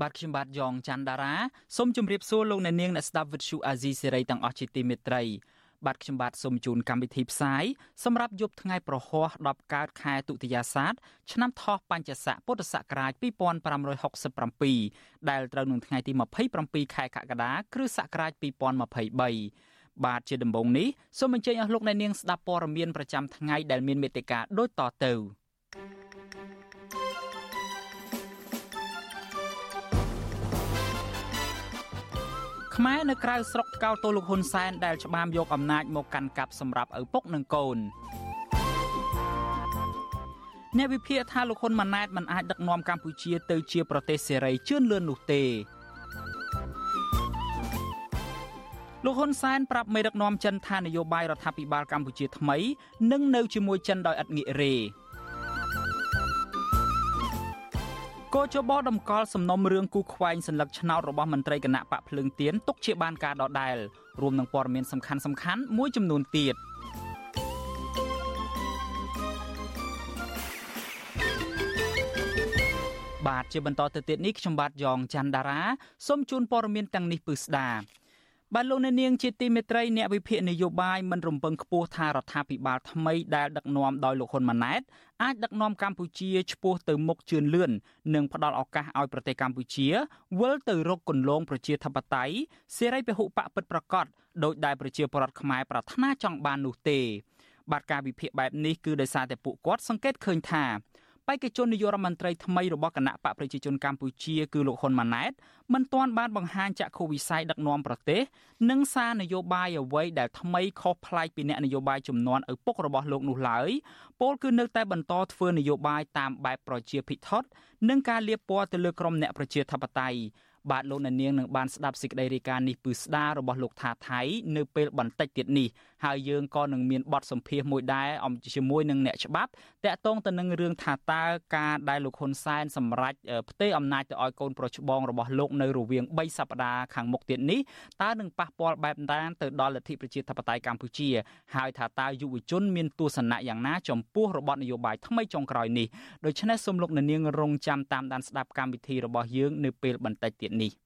បាទខ្ញុំបាទយ៉ងច័ន្ទដារាសូមជម្រាបសួរលោកអ្នកនាងអ្នកស្ដាប់វិទ្យុអាស៊ីសេរីទាំងអស់ជាទីមេត្រីបាទខ្ញុំបាទសូមជូនកម្មវិធីផ្សាយសម្រាប់យប់ថ្ងៃប្រហោះ10កើតខែទុតិយាសាទឆ្នាំថោះបัญចស័កពុទ្ធសករាជ2567ដែលត្រូវនឹងថ្ងៃទី27ខែកក្កដាគ្រិស្តសករាជ2023បាទជាដំបូងនេះសូមអញ្ជើញអស់លោកអ្នកនាងស្ដាប់ព័ត៌មានប្រចាំថ្ងៃដែលមានមេត្តាដូចតទៅ ខ្មែរនៅក្រៅស្រុកកោតទោសលោកហ៊ុនសែនដែលច្បាមយកអំណាចមកកាន់កាប់សម្រាប់ឪពុកនិងកូនអ្នកវិភាគថាលោកហ៊ុនម៉ាណែតមិនអាចដឹកនាំកម្ពុជាទៅជាប្រទេសសេរីជឿនលឿននោះទេលោកហ៊ុនសែនប្រាប់មេដឹកនាំចិនថានយោបាយរដ្ឋាភិបាលកម្ពុជាថ្មីនឹងនៅជាមួយចិនដោយឥតងាករេ គោចបដំកល់សំណុំរឿងគូខ្វែងសัญลักษณ์ឆ្នោតរបស់មន្ត្រីគណៈបកភ្លើងទៀនទុកជាបានការដដែលរួមនឹងព័ត៌មានសំខាន់សំខាន់មួយចំនួនទៀតបាទជាបន្តទៅទៀតនេះខ្ញុំបាទយ៉ងច័ន្ទដារាសូមជូនព័ត៌មានទាំងនេះពឺស្ដា បាទលោកអ្នកនាងជាទីមេត្រីអ្នកវិភាគនយោបាយមិនរំពឹងខ្ពស់ថារដ្ឋាភិបាលថ្មីដែលដឹកនាំដោយលោកហ៊ុនម៉ាណែតអាចដឹកនាំកម្ពុជាឆ្ពោះទៅមុខជឿនលឿននិងផ្ដល់ឱកាសឲ្យប្រទេសកម្ពុជាវិលទៅរកគន្លងប្រជាធិបតេយ្យសេរីពហុបកពិតប្រាកដដោយដែលប្រជាពលរដ្ឋខ្មែរប្រាថ្នាចង់បាននោះទេបាទការវិភាគបែបនេះគឺដោយសារតែពួកគាត់សង្កេតឃើញថា បេក្ខជននាយករដ្ឋមន្ត្រីថ្មីរបស់គណៈបកប្រជាជនកម្ពុជាគឺលោកហ៊ុនម៉ាណែតមិនទាន់បានបង្ហាញចក្ខុវិស័យដឹកនាំប្រទេសនិងសារនយោបាយអ្វីដែលថ្មីខុសប្លែកពីអ្នកនយោបាយចំនួនឪពុករបស់លោកនោះឡើយពលគឺនៅតែបន្តធ្វើនយោបាយតាមបែបប្រជាភិថុតនិងការលៀបពណ៌ទៅលើក្រុមអ្នកប្រជាធិបតេយ្យបាទលោកអ្នកនាងនឹងបានស្ដាប់សេចក្តីរាយការណ៍នេះពឺស្ដាររបស់លោកថាថៃនៅពេលបន្តិចទៀតនេះហើយយើងក៏នឹងមានបទសម្ភាសន៍មួយដែរអំជាមួយនឹងអ្នកច្បាប់តាក់ទងទៅនឹងរឿងថាតើការដែលលោកហ៊ុនសែនសម្រេចផ្ទេរអំណាចទៅឲ្យកូនប្រុសច្បងរបស់លោកនៅរវាង3សប្តាហ៍ខាងមុខទៀតនេះតើនឹងប៉ះពាល់បែបណាទៅដល់លទ្ធិប្រជាធិបតេយ្យកម្ពុជាហើយថាតើយុវជនមានទស្សនៈយ៉ាងណាចំពោះរបបនយោបាយថ្មីចុងក្រោយនេះដូច្នេះសូមលោកអ្នកនាងរងចាំតាមដានស្ដាប់កម្មវិធីរបស់យើងនៅពេលបន្តិចទៀតនេះ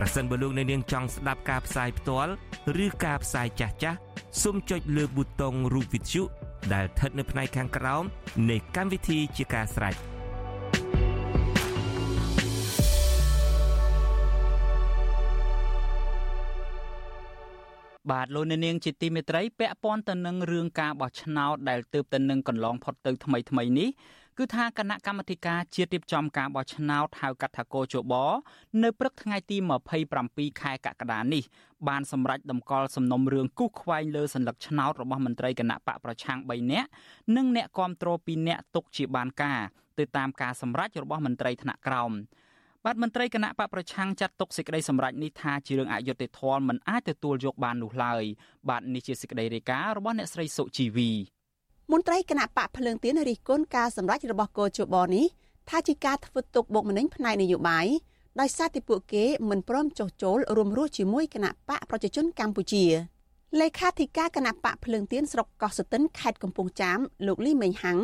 ប្រសិនបើលោកអ្នកនាងចង់ស្ដាប់ការផ្សាយផ្ទាល់ឬការផ្សាយចាស់ចាស់សូមចុចលើប៊ូតុងរូបវិទ្យុដែលស្ថិតនៅផ្នែកខាងក្រោមនៃកម្មវិធីជាការស្រេចបាទលោកអ្នកនាងជាទីមេត្រីពាក់ព័ន្ធទៅនឹងរឿងការបោះឆ្នោតដែលទើបតែនឹងកន្លងផុតទៅថ្មីថ្មីនេះ គឺថាគណៈកម្មាធិការជាតិរៀបចំការបោះឆ្នោតហៅកាត់ថាកោជបនៅព្រឹកថ្ងៃទី27ខែកក្កដានេះបានសម្រេចដំកល់សំណុំរឿងគូសខ្វែងលើសัญลักษณ์ឆ្នោតរបស់មន្ត្រីគណៈបកប្រឆាំង3នាក់និងអ្នកគាំទ្រ2នាក់ទុកជាបានការទៅតាមការសម្រេចរបស់មន្ត្រីថ្នាក់ក្រោមបាទមន្ត្រីគណៈបកប្រឆាំងចាត់ទុកសេចក្តីសម្រេចនេះថាជារឿងអយុត្តិធម៌មិនអាចទទួលយកបាននោះឡើយបាទនេះជាសេចក្តីរាយការណ៍របស់អ្នកស្រីសុជីវី មន្ត្រីគណៈបកភ្លើងទៀនរិះគន់ការសម្រេចរបស់កោជបនេះថាជាការធ្វើទុកបុកម្នេញផ្នែកនយោបាយដោយសារតែពួកគេមិនព្រមចុះចូលរួមរស់ជាមួយគណៈបកប្រជាជនកម្ពុជាលេខាធិការគណៈបកភ្លើងទៀនស្រុកកោះសតិនខេត្តកំពង់ចាមលោកលីមេងហាំង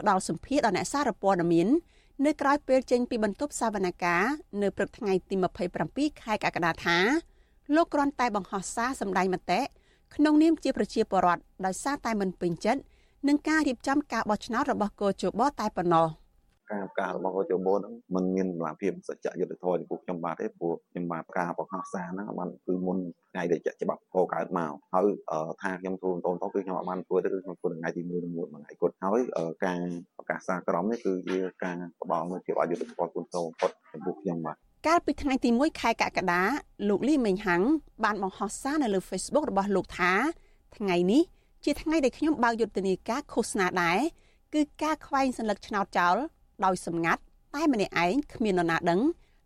ផ្ដល់សម្ភារដល់អ្នកសារព័ត៌មាននៅក្រៅពេលចេញពីបន្ទប់សវនកម្មនៅព្រឹកថ្ងៃទី27ខែកក្កដាថាលោកគ្រាន់តែបង្ហោះសារសម្ដែងមតិក្នុងនាមជាប្រជាពលរដ្ឋដោយសារតែមិនពេញចិត្ត នឹងការរៀបចំការបោះឆ្នោតរបស់កោជបតែប៉ុណ្ណោះការការរបស់កោជបហ្នឹងมันមានលទ្ធភាពសច្ចយុត្តិធម៌ចំពោះខ្ញុំបាទទេព្រោះខ្ញុំបាទការបង្ហោះសារហ្នឹងបានគឺមុនថ្ងៃដែលចាក់ច្បាប់កកើតមកហើយថាខ្ញុំធ្វើបន្តទៅគឺខ្ញុំអត់បានធ្វើទេគឺខ្ញុំធ្វើថ្ងៃទី1មួយមួយថ្ងៃគត់ហើយការប្រកាសសារក្រមនេះគឺជាការផ្ដល់នូវភាពអយុត្តិធម៌គុណសូមផុតចំពោះខ្ញុំបាទកាលពីថ្ងៃទី1ខែកក្កដាលោកលីមេងហាំងបានបង្ហោះសារនៅលើ Facebook របស់លោកថាថ្ងៃនេះ ជាថ្ងៃដែលខ្ញុំបើកយុទ្ធនាការឃោសនាដែរគឺការខ្វែងសញ្ញាឆ្នោតចោលដោយសម្ងាត់តែម្នាក់ឯងគ្មាននរណាដឹង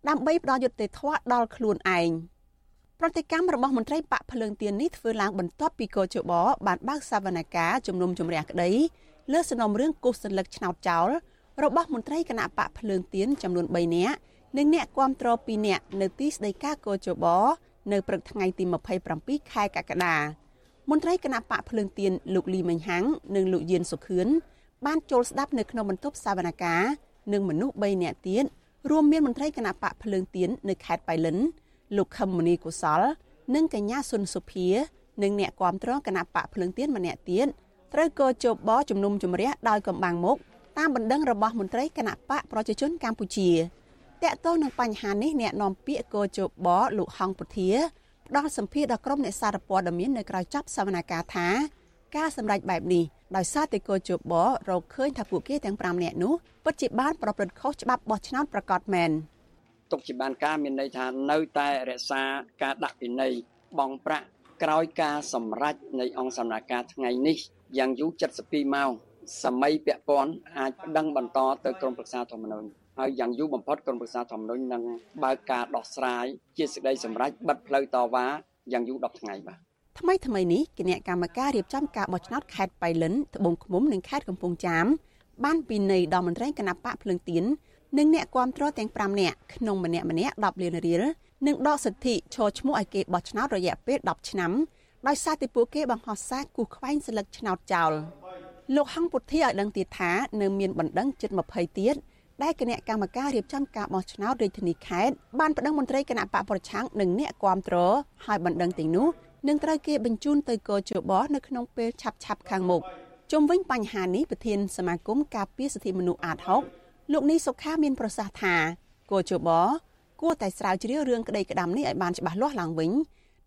ដើម្បីផ្ដល់យុត្តិធម៌ដល់ខ្លួនឯងប្រតិកម្មរបស់មន្ត្រីបាក់ភ្លើងទៀននេះធ្វើឡើងបន្ទាប់ពីកជបបានបើកសវនកម្មជំនុំជម្រះក្តីលើសំណុំរឿងគូសសញ្ញាឆ្នោតចោលរបស់មន្ត្រីគណៈបកភ្លើងទៀនចំនួន3នាក់និងអ្នកគាំទ្រ2នាក់នៅទីស្តីការកជបនៅព្រឹកថ្ងៃទី27ខែកក្កដា មន្ត្រីគណៈបកភ្លើងទៀនលោកលីមិញហាំងនិងលោកយៀនសុខឿនបានចូលស្ដាប់នៅក្នុងបន្ទប់សវនកម្មនិងមនុស្ស3នាក់ទៀតរួមមានមន្ត្រីគណៈបកភ្លើងទៀននៅខេត្តបៃលិន លោកខឹមមនីកុសល និងកញ្ញាសុនសុភានិងអ្នកគាំទ្រគណៈបកភ្លើងទៀនម្នាក់ទៀតត្រូវក៏ជបបជំនុំជម្រះដោយកំបាំងមុខតាមបណ្ដឹងរបស់មន្ត្រីគណៈបកប្រជាជនកម្ពុជាតកតទៅនឹងបញ្ហានេះអ្នកនាំពាក្យកោជបលោកហងពុធា ផ្ដល់សម្ភារដល់ក្រុមអ្នកសារព័ត៌មាននៅក្រៅចប់សវនកម្មថាការសម្រេចបែបនេះដោយសារតែកោជបរកឃើញថាពួកគេទាំង5នាក់នោះពិតជាបានប្រព្រឹត្តខុសច្បាប់បោះឆ្នោតប្រកាសមែនទុកជាបានការមានន័យថានៅតែរក្សាការដាក់ពិន័យបងប្រាក់ក្រោយការសម្រេចនៃអង្គសម្ដែងការថ្ងៃនេះយ៉ាងយូរ72ម៉ោងសម័យពាក់ព័ន្ធអាចប្តឹងបន្តទៅក្រមប្រឹក្សាធម្មនុញ្ញ ហើយយ៉ាងយូរបំផុតក្រមប្រឹក្សាធម្មនុញ្ញនឹងបើកការដោះស្រាយជាសេចក្តីសម្រេចបិទផ្លូវតវ៉ាយ៉ាងយូរ10ថ្ងៃបាទថ្មីថ្មីនេះគណៈកម្មការរៀបចំការបោះឆ្នោតខេត្តបៃលិនត្បូងឃ្មុំនិងខេត្តកំពង់ចាមបានពិន័យដល់មន្ត្រីគណៈបកភ្លើងទៀននិងអ្នកគាំទ្រទាំង5នាក់ក្នុងម្នាក់ម្នាក់10លានរៀលនិងដកសិទ្ធិឈរឈ្មោះឲ្យគេបោះឆ្នោតរយៈពេល10ឆ្នាំដោយសារតែពួកគេបង្ហោះសារគូសខ្វែងស្លឹកឆ្នោតចោលលោកហងពុធាឲ្យដឹងទៀតថានៅមានបណ្ដឹងជិត20ទៀត ដែលគណៈកម្មការរៀបចំការបោះឆ្នោតរាជធានីខេត្តបានប្តឹងមន្ត្រីគណៈបកប្រឆាំងនិងអ្នកគាំទ្រឲ្យបណ្ដឹងទាំងនោះនឹងត្រូវគេបញ្ជូនទៅកោជបនៅក្នុងពេលឆាប់ឆាប់ខាងមុខជុំវិញបញ្ហានេះប្រធានសមាគមការពារសិទ្ធិមនុស្សអាត6លោកនីសុខាមានប្រសាសន៍ថាកោជបគួរតែស្រាវជ្រាវរឿងក្តីក្តាំនេះឲ្យបានច្បាស់លាស់ឡើងវិញ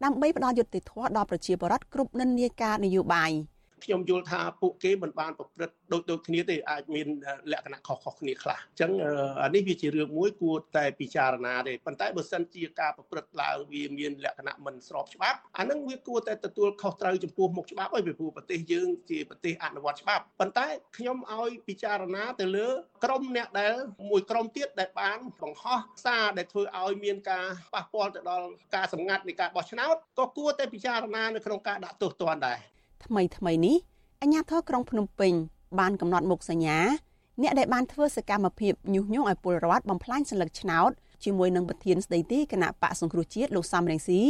ដើម្បីផ្ដល់យុត្តិធម៌ដល់ប្រជាពលរដ្ឋគ្រប់និន្នាការនយោបាយ។ ខ្ញុំយល់ថាពួកគេមិនបានប្រព្រឹត្តដូចដូចគ្នាទេអាចមានលក្ខណៈខុសៗគ្នាខ្លះអញ្ចឹងអានេះវាជារឿងមួយគួរតែពិចារណាទេប៉ុន្តែបើសិនជាការប្រព្រឹត្តឡើងវាមានលក្ខណៈមិនស្របច្បាប់អានឹងវាគួរតែទទួលខុសត្រូវចំពោះមុខច្បាប់ហើយពីព្រោះប្រទេសយើងជាប្រទេសអនុវត្តច្បាប់ប៉ុន្តែខ្ញុំឲ្យពិចារណាទៅលើក្រុមអ្នកដែលមួយក្រុមទៀតដែលបានបង្ហោះសារដែលធ្វើឲ្យមានការប៉ះពាល់ទៅដល់ការសម្ងាត់នៃការបោះឆ្នោតក៏គួរតែពិចារណានៅក្នុងការដាក់ទោសទណ្ឌដែរ ថ្មីថ្មីនេះអាជ្ញាធរក្រុងភ្នំពេញបានកំណត់មុខសញ្ញាអ្នកដែលបានធ្វើសកម្មភាពញុះញង់ឲ្យពលរដ្ឋបំផ្លាញសัญลักษณ์ឆ្នោតជាមួយនឹងប្រធានស្ដីទីគណៈបកសង្គ្រោះជាតិលោកសំរងស៊ី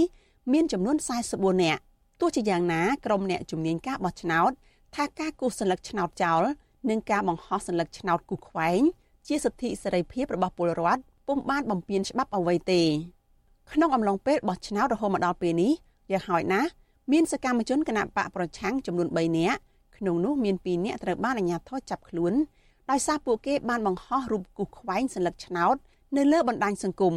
មានចំនួន44នាក់ទោះជាយ៉ាងណាក្រុមអ្នកជំនាញការបោះឆ្នោតថាការគូសសัญลักษณ์ឆ្នោតចោលនិងការបង្ហោះសัญลักษณ์ឆ្នោតគូខ្វែងជាសិទ្ធិសេរីភាពរបស់ពលរដ្ឋពុំបានបំពានច្បាប់អ្វីទេក្នុងអំឡុងពេលបោះឆ្នោតរហូតមកដល់ពេលនេះយ៉ាងហោចណាស់ មានសកម្មជនគណៈបកប្រឆាំងចំនួន3នាក់ក្នុងនោះមាន2នាក់ត្រូវបានអាជ្ញាធរចាប់ខ្លួនដោយសារពួកគេបានបង្ហោះរូបគូសខ្វែងសัญลักษณ์ឆ្នោតនៅលើបណ្ដាញសង្គម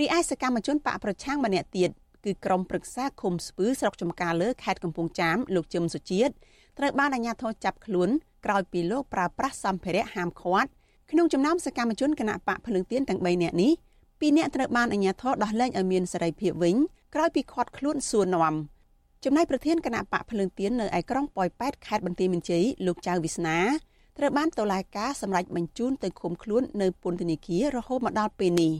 រីឯសកម្មជនបកប្រឆាំងម្នាក់ទៀតគឺក្រុមប្រឹក្សាឃុំស្ពឺស្រុកចំការលើខេត្តកំពង់ចាមលោកជឹមសុជាតិត្រូវបានអាជ្ញាធរចាប់ខ្លួនក្រោយពីលោកប្រើប្រាស់សម្ភារៈហាមឃាត់ក្នុងចំណោមសកម្មជនគណៈបកភ្លើងទៀនទាំង3នាក់នេះពីរនាក់ត្រូវបានអាជ្ញាធរដោះលែងឲ្យមានសេរីភាពវិញក្រោយពីឃាត់ខ្លួនសួរនាំ ចំណែកប្រធានគណៈបកភ្លើងទៀននៅឯក្រុងប៉ោយប៉ែតខេត្តបន្ទាយមានជ័យលោកចៅវិស្នាត្រូវបានតុលាការសម្រេចបញ្ជូនទៅឃុំខ្លួននៅពន្ធនាគាររហូតមកដល់ពេលនេះ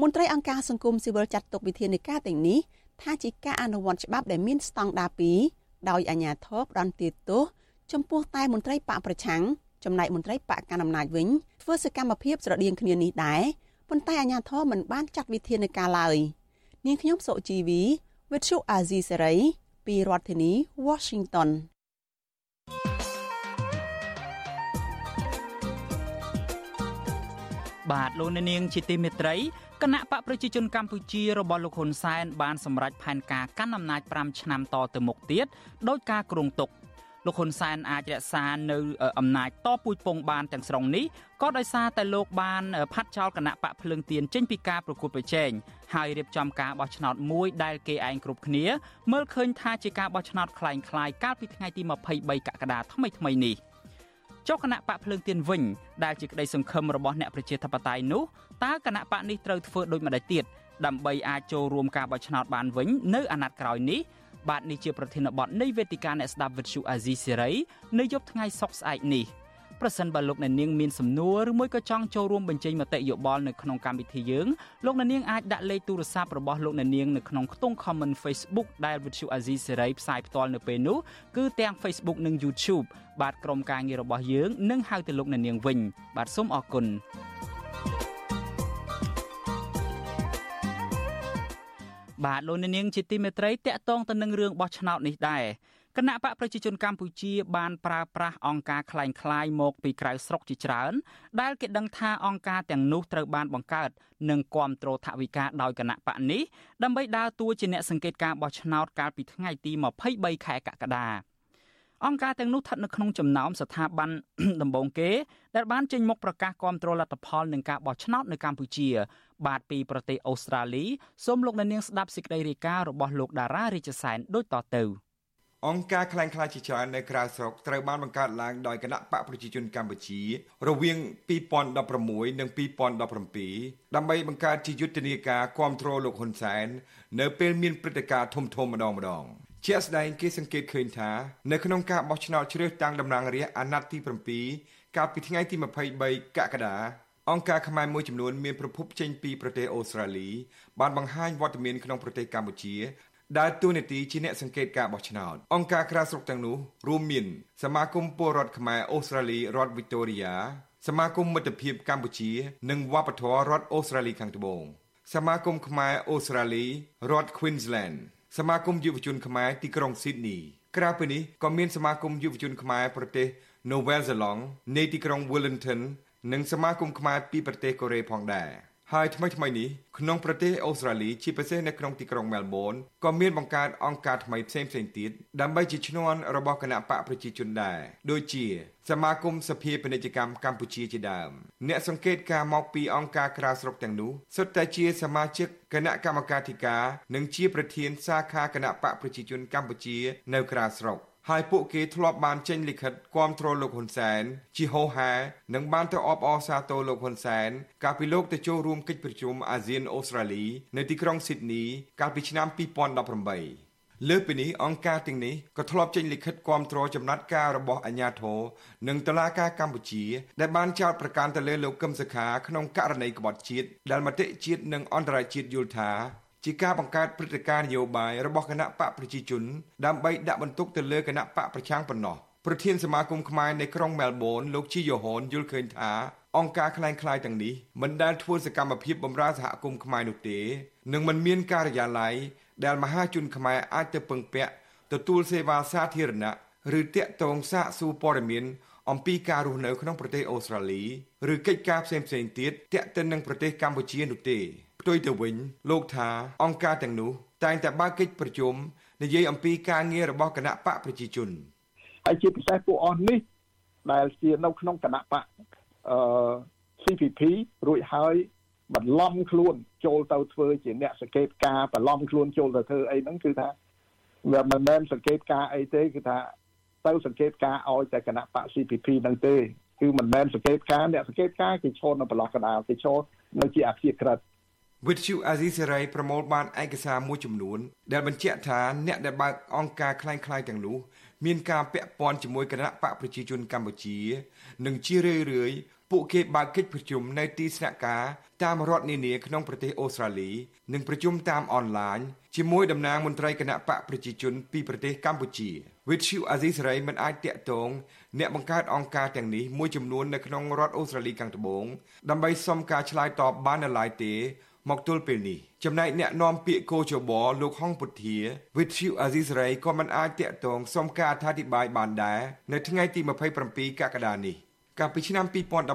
មន្ត្រីអង្គការសង្គមស៊ីវិលចាត់ទុកវិធានការទាំងនេះថាជាការអនុវត្តច្បាប់ដែលមានស្តង់ដារ2ដោយអាជ្ញាធរផ្ដន្ទាទោសចំពោះតែមន្ត្រីបកប្រឆាំងចំណែកមន្ត្រីបកកណ្ដាលអំណាចវិញធ្វើសកម្មភាពស្រដៀងគ្នានេះដែរប៉ុន្តែអាជ្ញាធរមិនបានចាត់វិធានការឡើយនាងខ្ញុំសុជីវី វិទ្យុអាស៊ីសេរីពីរដ្ឋធានី Washington បាទលោកអ្នកនាងជាទីមេត្រីគណៈបកប្រជាជនកម្ពុជារបស់លោកហ៊ុនសែនបានសម្រេចផែនការកាន់អំណាច5ឆ្នាំតទៅមុខទៀតដោយការគ្រោងទុក លោកហ៊ុនសែនអាចរក្សានៅអំណាចតពូជពងបានទាំងស្រុងនេះក៏ដោយសារតែលោកបានផាត់ចោលគណៈបកភ្លើងទៀនចេញពីការប្រគួតប្រជែងហើយរៀបចំការបោះឆ្នោតមួយដែលគេឯងគ្រប់គ្នាមើលឃើញថាជាការបោះឆ្នោតคล้ายៗកាលពីថ្ងៃទី23កក្កដាថ្មីថ្មីនេះចុះគណៈបកភ្លើងទៀនវិញដែលជាក្តីសង្ឃឹមរបស់អ្នកប្រជាធិបតេយ្យនោះតើគណៈបកនេះត្រូវធ្វើដូចម្តេចទៀតដើម្បីអាចចូលរួមការបោះឆ្នោតបានវិញនៅអាណត្តិក្រោយនេះ បាទនេះជាប្រធានបទនៃវេទិកាអ្នកស្ដាប់វិទ្យុអាស៊ីសេរីនៅយប់ថ្ងៃសុក្រស្អែកនេះប្រសិនបើលោកអ្នកនាងមានសំណួរឬមួយក៏ចង់ចូលរួមបញ្ចេញមតិយោបល់នៅក្នុងកម្មវិធីយើងលោកអ្នកនាងអាចដាក់លេខទូរស័ព្ទរបស់លោកអ្នកនាងនៅក្នុងខ្ទង់ comment Facebook ដែលវិទ្យុអាស៊ីសេរីផ្សាយផ្ទាល់នៅពេលនោះគឺទាំង Facebook និង YouTube បាទក្រុមការងាររបស់យើងនឹងហៅទៅលោកអ្នកនាងវិញបាទសូមអរគុណ បាទលោកនាងជាទីមេត្រីតកតងទៅនឹងរឿងបោះឆ្នោតនេះដែរគណៈបកប្រជាជនកម្ពុជាបានប្រើប្រាស់អង្គការคล้ายៗមកពីក្រៅស្រុកជាច្រើនដែលគេដឹងថាអង្គការទាំងនោះត្រូវបានបង្កើតនិងគ្រប់គ្រងថវិកាដោយគណៈបកនេះដើម្បីដើរតួជាអ្នកសង្កេតការបោះឆ្នោតកាលពីថ្ងៃទី23ខែកក្កដាអង្គការទាំងនោះស្ថិតនៅក្នុងចំណោមស្ថាប័នដំបូងគេដែលបានចេញមុខប្រកាសគាំទ្រលទ្ធផលនឹងការបោះឆ្នោតនៅកម្ពុជា បាទពីប្រទេសអូស្ត្រាលីសូមលោកអ្នកនាងស្ដាប់សេចក្តីរាយការណ៍របស់លោកតារារាជសែនដូចតទៅអង្គការខ្លាំងខ្លាជាច្រើននៅក្រៅស្រុកត្រូវបានបង្កើតឡើងដោយគណៈបកប្រជាជនកម្ពុជា រវាង2016និង2017ដើម្បីបង្កើតជាយុទ្ធនាការគ្រប់គ្រងលោកហ៊ុនសែននៅពេលមានព្រឹត្តិការណ៍ធំធំម្ដងម្ដងជាស្ដែងគេសង្កេតឃើញថានៅក្នុងការបោះឆ្នោតជ្រើសតាំងតំណាងរាស្ត្រអាណត្តិទី7កាលពីថ្ងៃទី23កក្កដា អង្គការខ្មែរមួយចំនួនមានប្រភពចេញពីប្រទេសអូស្ត្រាលីបានបង្ហាញវត្តមានក្នុងប្រទេសកម្ពុជាដែលទូនាទីជាអ្នកសង្កេតការបោះឆ្នោតអង្គការក្រៅស្រុកទាំងនោះរួមមានសមាគមពលរដ្ឋខ្មែរអូស្ត្រាលីរដ្ឋវីកតូរីយ៉ាសមាគមមិត្តភាពកម្ពុជា និងវប្បធម៌រដ្ឋអូស្ត្រាលីខាងត្បូងសមាគមខ្មែរអូស្ត្រាលីរដ្ឋ Queensland សមាគមយុវជនខ្មែរទីក្រុងស៊ីដនីក្រៅពីនេះក៏មានសមាគមយុវជនខ្មែរប្រទេស Nouvelle Zelande នៃទីក្រុង Wellington និងសមាគមខ្មែរពីប្រទេសកូរ៉េផងដែរហើយថ្មីថ្មីនេះក្នុងប្រទេសអូស្ត្រាលីជាពិសេសនៅក្នុងទីក្រុងមែលប៊នក៏មានបង្កើតអង្គការថ្មីផ្សេងផ្សេងទៀតដើម្បីជាឈ្នន់របស់គណៈបកប្រជាជនដែរដូចជាសមាគមសភាពាណិជ្ជកម្មកម្ពុជាជាដើមអ្នកសង្កេតការមកពីអង្គការក្រៅស្រុកទាំងនោះសុទ្ធតែជាសមាជិកគណៈកម្មការធិការនិងជាប្រធានសាខាគណៈបកប្រជាជនកម្ពុជានៅក្រៅស្រុក។ ហើយពួកគេធ្លាប់បានចេញលិខិតគាំទ្រលោកហ៊ុនសែនជាហោហានិងបានទៅអបអរសាទរលោកហ៊ុនសែនកាលពីលោកទៅចូលរួមកិច្ចប្រជុំអាស៊ានអូស្ត្រាលីនៅទីក្រុងស៊ីដនីកាលពីឆ្នាំ2018លើពីនេះអង្គការទាំងនេះក៏ធ្លាប់ចេញលិខិតគាំទ្រចំណាត់ការរបស់អាជ្ញាធរនិងតុលាការកម្ពុជា ដែលបានចោទប្រកាន់ទៅលើលោកកឹមសុខាក្នុងករណីក្បត់ជាតិដែលមតិជាតិនិងអន្តរជាតិយល់ថា ជាការបង្កើតព្រឹត្តិការណ៍នយោបាយរបស់គណៈបកប្រជាជនដើម្បីដាក់បន្ទុកទៅលើគណៈបកប្រឆាំងប៉ុណ្ណោះប្រធានសមាគមខ្មែរនៅក្រុងមែលប៊នលោកជីយូហុនយល់ឃើញថាអង្គការខ្លាំងខ្លាយទាំងនេះមិនដែលធ្វើសកម្មភាពបម្រើសហគមន៍ខ្មែរនោះទេនិងមិនមានការិយាល័យដែលមហាជនខ្មែរអាចទៅពឹងពាក់ទទួលសេវាសាធារណៈឬតាក់ទងសាកសួរព័ត៌មានអំពីការរស់នៅក្នុងប្រទេសអូស្ត្រាលីឬកិច្ចការផ្សេងៗទៀតទាក់ទិននឹងប្រទេសកម្ពុជានោះទេ ផ្ទុយទៅវិញលោកថាអង្គការទាំងនោះតែងតែបើកកិច្ចប្រជុំនិយាយអំពីការងាររបស់គណៈបកប្រជាជនហើយជាពិសេសពួកអស់នេះដែលជានៅក្នុងគណៈបកអឺ CPP រួចហើយបន្លំខ្លួនចូលទៅធ្វើជាអ្នកសង្កេតការបន្លំខ្លួនចូលទៅធ្វើអីហ្នឹងគឺថាវាមិនមែនសង្កេតការអីទេគឺថាទៅសង្កេតការឲ្យតែគណៈបក CPP ហ្នឹងទេគឺមិនមែនសង្កេតការអ្នកសង្កេតការគេឈរនៅប្រឡោះកណ្ដាលគេឈរនៅជាអភិក្រិត វិទ្យុអាស៊ីសេរីប្រមូលបានឯកសារមួយចំនួនដែលបញ្ជាក់ថាអ្នកដែលបើកអង្គការคล้ายៗទាំងនោះមានការពាក់ព័ន្ធជាមួយគណៈបកប្រជាជនកម្ពុជា និងជារឿយរឿយពួកគេបើកកិច្ចប្រជុំនៅទីស្នាក់ការតាមរដ្ឋនានាក្នុងប្រទេសអូស្ត្រាលីនិងប្រជុំតាមអនឡាញជាមួយតំណាងមន្ត្រីគណៈបកប្រជាជនពីប្រទេសកម្ពុជាវិទ្យុអាស៊ីសេរីមិនអាចតាក់ទងអ្នកបង្កើតអង្គការទាំងនេះមួយចំនួននៅក្នុងរដ្ឋអូស្ត្រាលីខាងត្បូងដើម្បីសុំការឆ្លើយតបបាននៅឡើយទេ មកទល់ពេលនេះចំណែកអ្នកនាំពាក្យកោជបលោកហុងពុធាវិទ្យុអាស៊ីសេរីក៏មិនអាចតាក់ទងសុំការអធិប្បាយបានដែរនៅថ្ងៃទី27កក្កដានេះកាលពីឆ្នាំ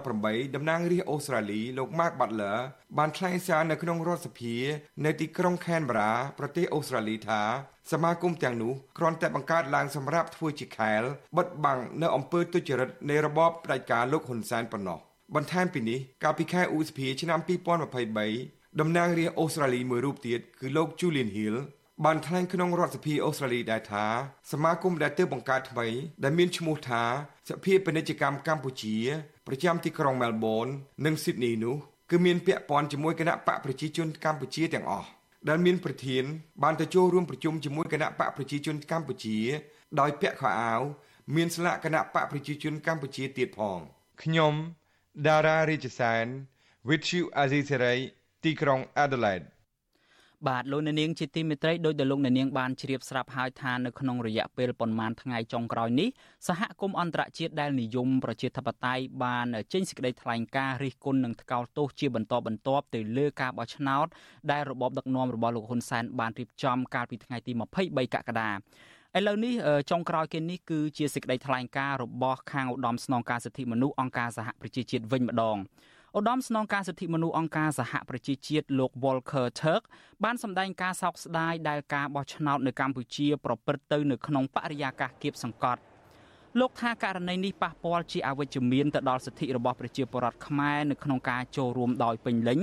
2018តំណាងរាស្ត្រអូស្ត្រាលីលោក Mark Butler បានថ្លែងសារនៅក្នុងរដ្ឋសភានៅទីក្រុង Canberra ប្រទេសអូស្ត្រាលីថាសមាគមទាំងនោះគ្រាន់តែបង្កើតឡើងសម្រាប់ធ្វើជាខែលបិទបាំងនៅអំពើទុច្ចរិតនៃរបបផ្ដាច់ការលោកហ៊ុនសែនប៉ុណ្ណោះបន្ថែមពីនេះកាលពីខែឧសភាឆ្នាំ2023 តំណាងរាស្ត្រអូស្ត្រាលីមួយរូបទៀតគឺលោក Julian Hill បានថ្លែងក្នុងរដ្ឋសភាអូស្ត្រាលីដែរថាសមាគមដែលទើបបង្កើតថ្មីដែលមានឈ្មោះថាសភាពាណិជ្ជកម្មកម្ពុជាប្រចាំទីក្រុងមែលប៊ននិងស៊ីដនីនោះគឺមានពាក់ព័ន្ធជាមួយគណៈបកប្រជាជនកម្ពុជាទាំងអស់ដែលមានប្រធានបានទៅចូលរួមប្រជុំជាមួយគណៈបកប្រជាជនកម្ពុជា ដោយពាក់ខោអាវមានស្លាកគណៈបកប្រជាជនកម្ពុជាទៀតផងខ្ញុំដារ៉ារាជសែន With you Azizari ទីក្រុង Adelaide បាទលោកអ្នកនាងជាទីមេត្រីដោយដែលលោកអ្នកនាងបានជ្រាបស្រាប់ហើយថានៅក្នុងរយៈពេលប្រមាណថ្ងៃចុងក្រោយនេះសហគមន៍អន្តរជាតិដែលនិយមប្រជាធិបតេយ្យបានចេញសេចក្តីថ្លែងការណ៍រិះគន់និងថ្កោលទោសជាបន្តបន្ទាប់ទៅលើការបោះឆ្នោតដែលរបបដឹកនាំរបស់លោកហ៊ុនសែនបានរៀបចំកាលពីថ្ងៃទី23កក្កដាឥឡូវនេះចុងក្រោយគេនេះគឺជាសេចក្តីថ្លែងការណ៍របស់ខាងឧត្តមស្នងការសិទ្ធិមនុស្សអង្គការសហប្រជាជាតិវិញម្ដង ឧត្តមស្នងការសិទ្ធិមនុស្សអង្គការសហប្រជាជាតិលោក Volker Turk បានសម្ដែងការសោកស្ដាយដែលការបោះឆ្នោតនៅកម្ពុជា ប្រព្រឹត្តទៅនៅក្នុងបរិយាកាសគៀបសង្កត់លោកថាករណីនេះប៉ះពាល់ជាអវិជ្ជមានទៅដល់សិទ្ធិរបស់ប្រជាពលរដ្ឋខ្មែរនៅក្នុងការចូលរួមដោយពេញលេញ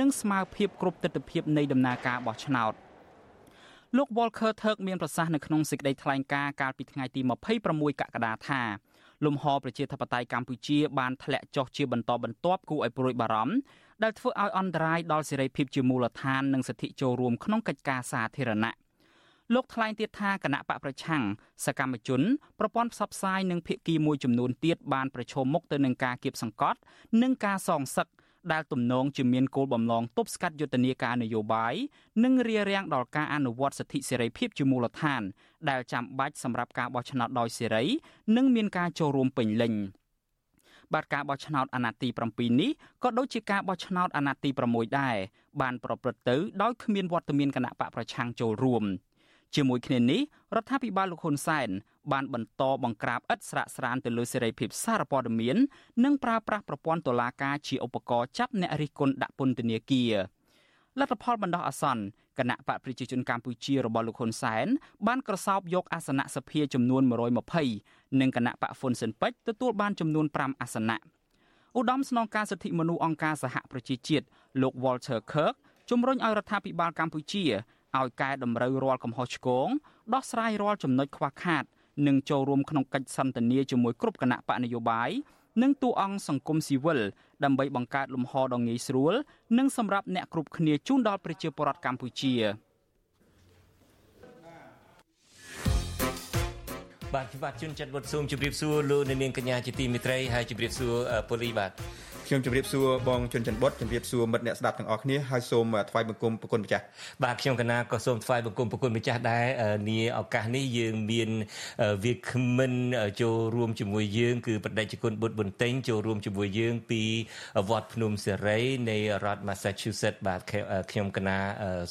និងស្មារភាពគ្រប់ទិដ្ឋភាពនៃដំណើរការបោះឆ្នោតលោក Volker Turk មានប្រសាសន៍នៅក្នុងសេចក្តីថ្លែងការណ៍កាលពីថ្ងៃទី26កក្កដាថា លំហប្រជាធិបតេយ្យកម្ពុជាបានធ្លាក់ចុះជាបន្តបន្ទាប់គួរឲ្យព្រួយបារម្ភដែលធ្វើឲ្យអន្តរាយដល់សេរីភាពជាមូលដ្ឋាននិងសិទ្ធិចូលរួមក្នុងកិច្ចការសាធារណៈលោកថ្លែងទៀតថាគណៈបកប្រឆាំងសកម្មជនប្រព័ន្ធផ្សព្វផ្សាយនិងភាគីមួយចំនួនទៀតបានប្រឈមមុខទៅនឹងការគៀបសង្កត់ និងការសងសឹក ដែលទំនងជាមានគោលបំណងទប់ស្កាត់យុទ្ធនាការនយោបាយនិងរារាំងដល់ការអនុវត្តសិទ្ធិសេរីភាពជាមូលដ្ឋាន ដែលចាំបាច់សម្រាប់ការបោះឆ្នោតដោយសេរី និងមានការចូលរួមពេញលេញបាទការបោះឆ្នោតអាណត្តិទី7នេះក៏ដូចជាការបោះឆ្នោតអាណត្តិទី6ដែរបានប្រព្រឹត្តទៅដោយគ្មានវត្តមានគណៈបកប្រឆាំងចូលរួម ជាមួយគ្នានេះរដ្ឋាភិបាលលោកហ៊ុនសែនបានបន្តបង្ក្រាបឥតស្រាកស្រានទៅលើសេរីភាពសារព័ត៌មាន និងប្រើប្រាស់ប្រព័ន្ធតុលាការជាឧបករណ៍ចាប់អ្នករិះគន់ដាក់ពន្ធនាគារលទ្ធផលបណ្ដោះអាសន្នគណៈបកប្រជាជនកម្ពុជារបស់លោកហ៊ុនសែនបានក្រសោបយកអាសនៈសភាចំនួន120និងគណៈបកហ៊ុនស៊ិនពេជ្រទទួលបានចំនួន5អាសនៈឧត្តមស្នងការសិទ្ធិមនុស្សអង្គការសហប្រជាជាតិលោក Walter Kirk ជំរុញឲ្យរដ្ឋាភិបាលកម្ពុជា ឲ្យកែតម្រូវរាល់កំហុសឆ្គងដោះស្រាយរាល់ចំណុចខ្វះខាត និងចូលរួមក្នុងកិច្ចសន្ទនាជាមួយគ្រប់គណៈបកនយោបាយនិងតួអង្គសង្គមស៊ីវិលដើម្បីបង្កើតលំហដ៏ងាយស្រួល និងសម្រាប់អ្នកគ្រប់គ្នាជូនដល់ប្រជាពលរដ្ឋកម្ពុជា បាទបាទជួនចាត់វត្តសូមជម្រាបសួរលោកអ្នកនាងកញ្ញាជាទីមេត្រីហើយជម្រាបសួរពូលីបាទខ្ញុំជម្រាបសួរបងជុនច័ន្ទបុតជម្រាបសួរមិត្តអ្នកស្ដាប់ទាំងអស់គ្នាហើយសូមថ្វាយបង្គំប្រគុណម្ចាស់បាទខ្ញុំកណាក៏សូមថ្វាយបង្គំប្រគុណម្ចាស់ដែរនាឱកាសនេះយើងមានវាគ្មិនចូលរួមជាមួយយើងគឺបដិជគុណបុត្របន្ទិញចូលរួមជាមួយយើងពីវត្តភ្នំសេរីនៃរដ្ឋ Massachusetts បាទខ្ញុំកណា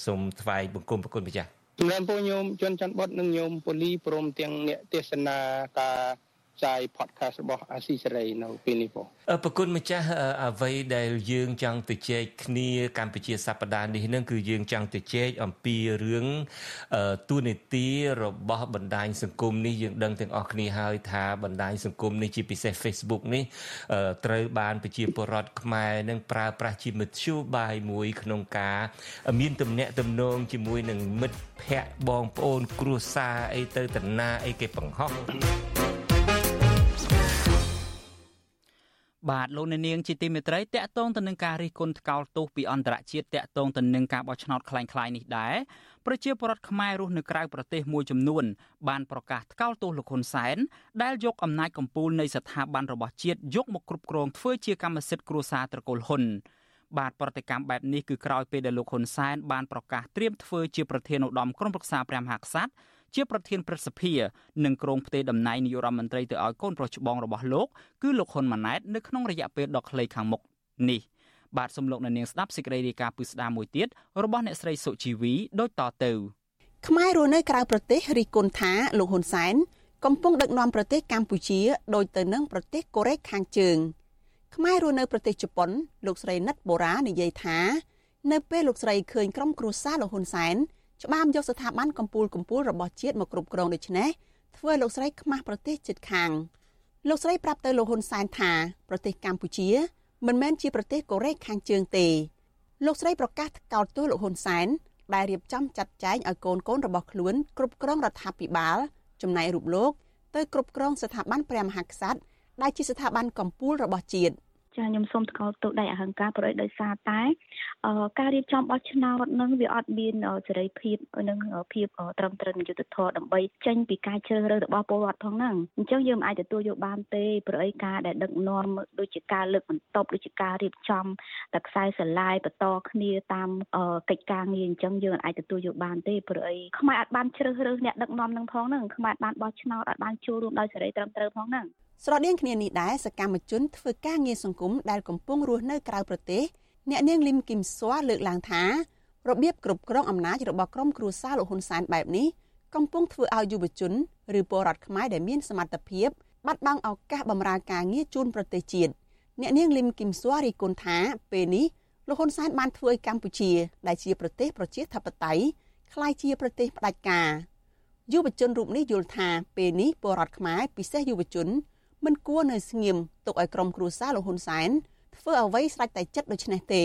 សូមថ្វាយបង្គំប្រគុណម្ចាស់ ជំរាបពរញោមជនច័ន្ទបុតនិងញោមពូលីព្រមទាំងអ្នកទេសនាការ ចាយ podcast របស់អាស៊ីសេរីនៅពេលនេះបងប្រគុណម្ចាស់អ្វីដែលយើងចង់ទៅជែកគ្នាកម្ពុជាសប្តាហ៍នេះនឹងគឺយើងចង់ទៅជែកអំពីរឿងទូនីតិរបស់បណ្ដាញសង្គមនេះយើងដឹងទាំងអស់គ្នាហើយថាបណ្ដាញសង្គមនេះជាពិសេស Facebook នេះត្រូវបានប្រជាពលរដ្ឋខ្មែរនឹងប្រើប្រាស់ជាមធ្យោបាយមួយក្នុងការមានទំនាក់ទំនងជាមួយនឹងមិត្តភ័ក្តិបងប្អូនគ្រួសារអីទៅតាណាអីគេបង្ហោះ បាទលោកអ្នកនាងជាទីមេត្រីតកតងទៅនឹងការរិះគន់ថ្កោលទោសពីអន្តរជាតិតកតងទៅនឹងការបោះឆ្នោតคล้ายៗនេះដែរប្រជាពលរដ្ឋខ្មែររស់នៅក្រៅប្រទេសមួយចំនួនបានប្រកាសថ្កោលទោសលោកហ៊ុនសែនដែលយកអំណាចកំពូលនៃស្ថាប័នរបស់ជាតិយកមកគ្រប់គ្រងធ្វើជាកម្មសិទ្ធិគ្រួសារត្រកូលហ៊ុនបាទប្រតិកម្មបែបនេះគឺក្រោយពេលដែលលោកហ៊ុនសែនបានប្រកាសត្រៀមធ្វើជាប្រធានឧត្តមក្រុមប្រឹក្សាព្រះមហាក្សត្រ ជាប្រធានព្រឹទ្ធសភានិងក្រុងផ្ទេតំណែងនាយករដ្ឋមន្ត្រីទៅឲ្យកូនប្រុសច្បងរបស់លោកគឺលោកហ៊ុនម៉ាណែតនៅក្នុងរយៈពេលដ៏ខ្លីខាងមុខនេះបាទសំលោកនៅនាងស្ដាប់សេចក្តីរាយការណ៍ពឹស្ដាមួយទៀតរបស់អ្នកស្រីសុជីវីដូចតទៅខ្មែររស់នៅក្រៅប្រទេសរិះគន់ថាលោកហ៊ុនសែនកំពុងដឹកនាំប្រទេសកម្ពុជាដោយទៅនឹងប្រទេសកូរ៉េខាងជើងខ្មែររស់នៅប្រទេសជប៉ុនលោកស្រីណិតបូរ៉ានិយាយថា នៅពេលលោកស្រីឃើញក្រុមគ្រួសារលោកហ៊ុនសែន ច្បាមយកស្ថាប័នកម្ពុជាកម្ពុជារបស់ជាតិមកគ្រប់គ្រងដូច្នេះធ្វើឲ្យលោកស្រីខ្មាស់ប្រទេសជិតខាងលោកស្រីប្រាប់ទៅលោកហ៊ុនសែនថាប្រទេសកម្ពុជា មិនមែនជាប្រទេសកូរ៉េខាងជើងទេលោកស្រីប្រកាសកោតទោសលោកហ៊ុនសែនដែលរៀបចំចាត់ចែងឲ្យកូនកូនរបស់ខ្លួនគ្រប់គ្រងរដ្ឋាភិបាលចំណែករូបលោកទៅគ្រប់គ្រងស្ថាប័នព្រះមហាក្សត្រដែលជាស្ថាប័នកម្ពុជារបស់ជាតិ ចាខ្ញុំសូមថ្កោលទោសដោយអហង្ការប្រយដោយសារតែការរៀបចំបោះឆ្នោតនឹងវាអត់មានសេរីភាពនិងភាពត្រឹមត្រូវយុត្តិធម៌ដើម្បីចេញពីការជ្រើសរើសរបស់ពលរដ្ឋផងហ្នឹងអញ្ចឹងយើងមិនអាចទទួលយកបានទេប្រអីការដែលដឹកនាំដូចជាការលើកបន្ទប់ដូចជាការរៀបចំតែខ្សែស្រឡាយបន្តគ្នាតាមកិច្ចការងារអញ្ចឹងយើងអាចទទួលយកបានទេប្រអីខ្មែរអាចបានជ្រើសរើសអ្នកដឹកនាំនឹងផងហ្នឹងខ្មែរបានបោះឆ្នោតអាចបានចូលរួមដោយសេរីត្រឹមត្រូវផងហ្នឹង ស្រដៀងគ្នានេះដែរសកម្មជនធ្វើការងារសង្គមដែលកំពុងរស់នៅក្រៅប្រទេសអ្នកនាងលឹមគឹមស៊័រលើកឡើងថារបៀបគ្រប់គ្រងអំណាចរបស់ក្រុមគ្រួសារលោកហ៊ុនសែនបែបនេះកំពុងធ្វើឲ្យយុវជនឬពលរដ្ឋខ្មែរដែលមានសមត្ថភាពបាត់បង់ឱកាសបម្រើការងារជូនប្រទេសជាតិអ្នកនាងលឹមគឹមស៊័ររីគុណថាពេលនេះលោកហ៊ុនសែនបានធ្វើឲ្យកម្ពុជា ដែលជាប្រទេសប្រជាធិបតេយ្យក្លាយជាប្រទេសផ្ដាច់ការយុវជនរូបនេះយល់ថាពេលនេះពលរដ្ឋខ្មែរពិសេសយុវជន មិនគួរនៅស្ងៀមទុកឲ្យក្រុមគ្រួសារលោកហ៊ុនសែនធ្វើអ្វីស្រេចតែចិត្តដូច្នេះទេ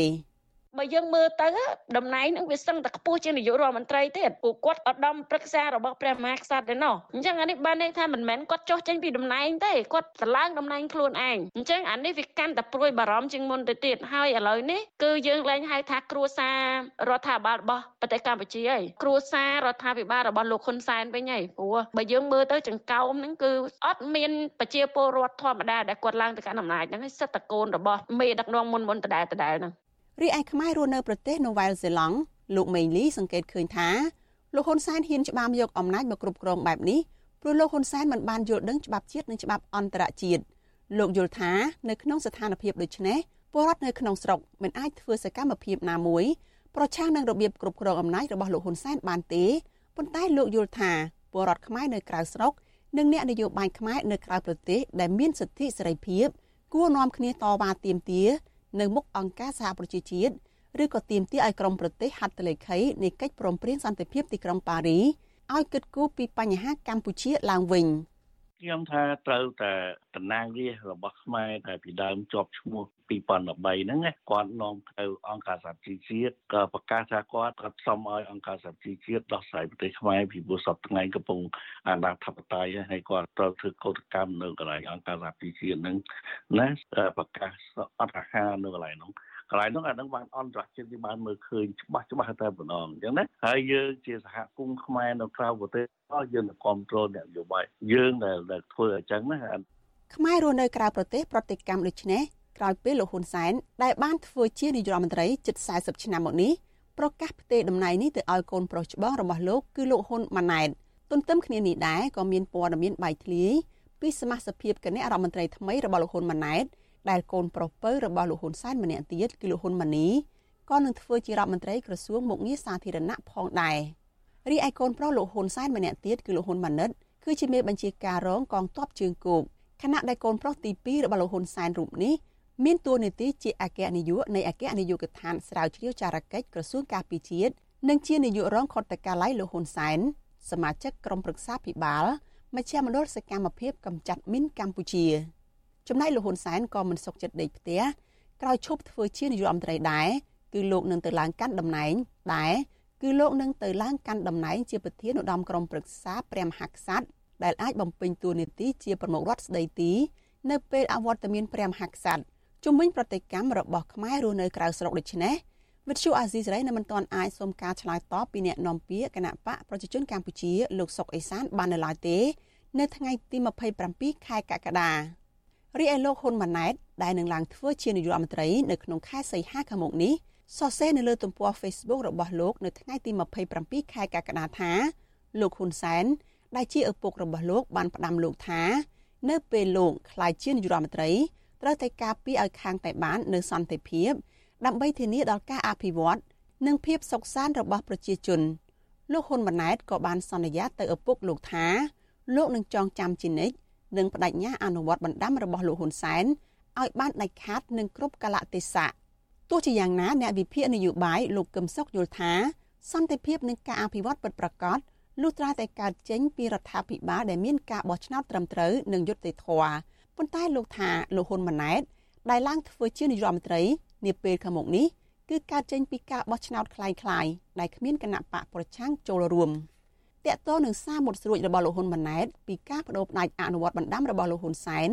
បើយើងមើលទៅតំណែងនឹងវាសឹងតែខ្ពស់ជានាយករដ្ឋមន្ត្រីទៀតពួកគាត់ឧត្តមប្រឹក្សារបស់ព្រះមហាក្សត្រទេណោះអញ្ចឹងអានេះបានន័យថាមិនមែនគាត់ចោះចេញពីតំណែងទេគាត់ឆ្លើងតំណែងខ្លួនឯងអញ្ចឹងអានេះវាកាន់តែព្រួយបារម្ភជាងមុនទៅទៀតហើយឥឡូវនេះគឺយើងលែងហៅថាគ្រួសាររដ្ឋាភិបាលរបស់ប្រទេសកម្ពុជាហើយគ្រួសាររដ្ឋាភិបាលរបស់លោកហ៊ុនសែនវិញហើយព្រោះបើយើងមើលទៅចង្កោមហ្នឹងគឺអត់មានប្រជាពលរដ្ឋធម្មតាដែលគាត់ឡើងទៅកាន់អំណាចហ្នឹងសិតតកូនរបស់មេដឹកនាំមុនមុនដដែលដដែលហ្នឹង រីឯខ្មែររស់នៅប្រទេសនូវែលសេឡង់លោកមេងលីសង្កេតឃើញថាលោកហ៊ុនសែនហ៊ានច្បាមយកអំណាចមកគ្រប់គ្រងបែបនេះព្រោះលោកហ៊ុនសែនមិនបានយល់ដឹងច្បាប់ជាតិនិងច្បាប់អន្តរជាតិលោកយល់ថានៅក្នុងស្ថានភាពដូចនេះពលរដ្ឋនៅក្នុងស្រុកមិនអាចធ្វើសកម្មភាពណាមួយប្រឆាំងនឹងរបៀបគ្រប់គ្រងអំណាចរបស់លោកហ៊ុនសែនបានទេប៉ុន្តែលោកយល់ថាពលរដ្ឋខ្មែរនៅក្រៅស្រុកនិងអ្នកនយោបាយខ្មែរនៅក្រៅប្រទេសដែលមានសិទ្ធិសេរីភាពគួរនាំគ្នាតវ៉ាទាមទារ នៅមុខអង្គការសហប្រជាជាតិឬក៏ទាមទារឲ្យក្រមប្រទេសហត្ថលេខីនៃកិច្ចព្រមព្រៀងសន្តិភាពទីក្រុងប៉ារីឲ្យគិតគូរពីបញ្ហាកម្ពុជាឡើងវិញ។ខ្ញុំថាត្រូវតែតំណាងរាស្ត្ររបស់ខ្មែរតែពីដើមជាប់ឈ្មោះ 2013ហ្នឹងគាត់នាំទៅអង្គការសហជីវជាតិក៏ប្រកាសថាគាត់គាត់សុំឲ្យអង្គការសហជីវជាតិដោះស្រាយប្រទេសខ្មែរពីព្រោះសពថ្ងៃកំពុងអាណាធិបតេយ្យហើយគាត់ត្រូវធ្វើកោតកម្មនៅកន្លែងអង្គការសហជីវជាតិហ្នឹងណាប្រកាសអត់អាហារនៅកន្លែងហ្នឹងកន្លែងនោះអានឹងបានអន្តរជាតិគេបានមើលឃើញច្បាស់ច្បាស់តែម្ដងអញ្ចឹងណាហើយយើងជាសហគមន៍ខ្មែរនៅក្រៅប្រទេសក៏យើងនឹងគ្រប់គ្រងអ្នកនយោបាយយើងដែលធ្វើអញ្ចឹងណាខ្មែររស់នៅក្រៅប្រទេសប្រតិកម្មដូចនេះ ក្រោយពេលលោកហ៊ុនសែនដែលបានធ្វើជានាយករដ្ឋមន្ត្រីជិត40ឆ្នាំមកនេះប្រកាសផ្ទេរតំណែងនេះទៅឲ្យកូនប្រុសច្បងរបស់លោកគឺលោកហ៊ុនម៉ាណែតទន្ទឹមគ្នានេះដែរក៏មានព័ត៌មានបែកធ្លាយពីសមាជិកគណៈរដ្ឋមន្ត្រីថ្មីរបស់លោកហ៊ុនម៉ាណែតដែលកូនប្រុសពៅរបស់លោកហ៊ុនសែនម្នាក់ទៀតគឺលោកហ៊ុនម៉ាណីក៏នឹងធ្វើជារដ្ឋមន្ត្រីក្រសួងមុខងារសាធារណៈផងដែររីឯកូនប្រុសលោកហ៊ុនសែនម្នាក់ទៀតគឺលោកហ៊ុនម៉ាណិតគឺជាមេបញ្ជាការរងកងទ័ពជើងគោកខណៈដែលកូនប្រុសទី2របស់លោកហ៊ុនសែនរូបនេះ មានតួនាទីជាអគ្គនាយកនៃអគ្គនាយកដ្ឋានស្រាវជ្រាវចារកិច្ចក្រសួងការពារជាតិនិងជានាយករងខុទ្ទកាល័យលោកហ៊ុនសែនសមាជិកក្រុមប្រឹក្សាភិបាលមជ្ឈមណ្ឌលសកម្មភាពកម្ចាត់មីនកម្ពុជា ចំណែកលោកហ៊ុនសែនក៏មិនសុខចិត្តដេកផ្ទះក្រោយឈប់ធ្វើជានាយករដ្ឋមន្ត្រីដែរគឺលោកនឹងទៅឡើងកាន់តំណែងដែរគឺលោកនឹងទៅឡើងកាន់តំណែងជាប្រធានឧត្តមក្រុមប្រឹក្សាព្រះមហាក្សត្រដែលអាចបំពេញតួនាទីជាប្រមុខរដ្ឋស្ដីទី នៅពេលអវត្តមានព្រះមហាក្សត្រ ជំវិញប្រតិកម្មរបស់ខ្មែររស់នៅក្រៅស្រុកដូចនេះវិទ្យុអាស៊ីសេរីនៅមិនទាន់អាចសុំការឆ្លើយតបពីអ្នកនាំពាក្យគណៈបកប្រជាជនកម្ពុជាលោកសុកអេសានបាននៅឡើយទេ នៅថ្ងៃទី27ខែកក្កដារីឯលោកហ៊ុនម៉ាណែតដែលនឹងឡើងធ្វើជានាយករដ្ឋមន្ត្រីនៅក្នុងខែសីហាខាងមុខនេះសរសេរនៅលើទំព័រ Facebook របស់លោកនៅថ្ងៃទី27ខែកក្កដាថាលោកហ៊ុនសែនដែលជាឪពុករបស់លោកបានផ្ដាំលោកថា នៅពេលលោកក្លាយជានាយករដ្ឋមន្ត្រី ត្រូវតែការពារឲ្យខាងតែបាននៅសន្តិភាព ដើម្បីធានាដល់ការអភិវឌ្ឍនិងភាពសុខសាន្តរបស់ប្រជាជនលោកហ៊ុនម៉ាណែតក៏បានសន្យាទៅឪពុកលោកថាលោកនឹងចងចាំជានិច្ចនិងបដិញ្ញាអនុវត្តបណ្ដាំរបស់លោកហ៊ុនសែនឲ្យបានដាច់ខាតនឹងគ្រប់កលៈទេសៈទោះជាយ៉ាងណាអ្នកវិភាគនយោបាយលោកកឹមសុខយល់ថាសន្តិភាពនិងការអភិវឌ្ឍពិតប្រាកដលុះត្រាតែកើតចេញពីរដ្ឋាភិបាលដែលមានការបោះឆ្នោតត្រឹមត្រូវនិងយុត្តិធម៌ ប៉ុន្តែលោកថាលោកហ៊ុនម៉ាណែតដែលឡើងធ្វើជានាយករដ្ឋមន្ត្រីនាពេលខាងមុខនេះគឺកើតចេញពីការបោះឆ្នោតคล้ายៗដែលគ្មានគណៈបកប្រឆាំងចូលរួមតកតនឹងសារមុតស្រួចរបស់លោកហ៊ុនម៉ាណែតពីការបដូរផ្ដាច់អនុវត្តបណ្ដាំរបស់លោកហ៊ុនសែន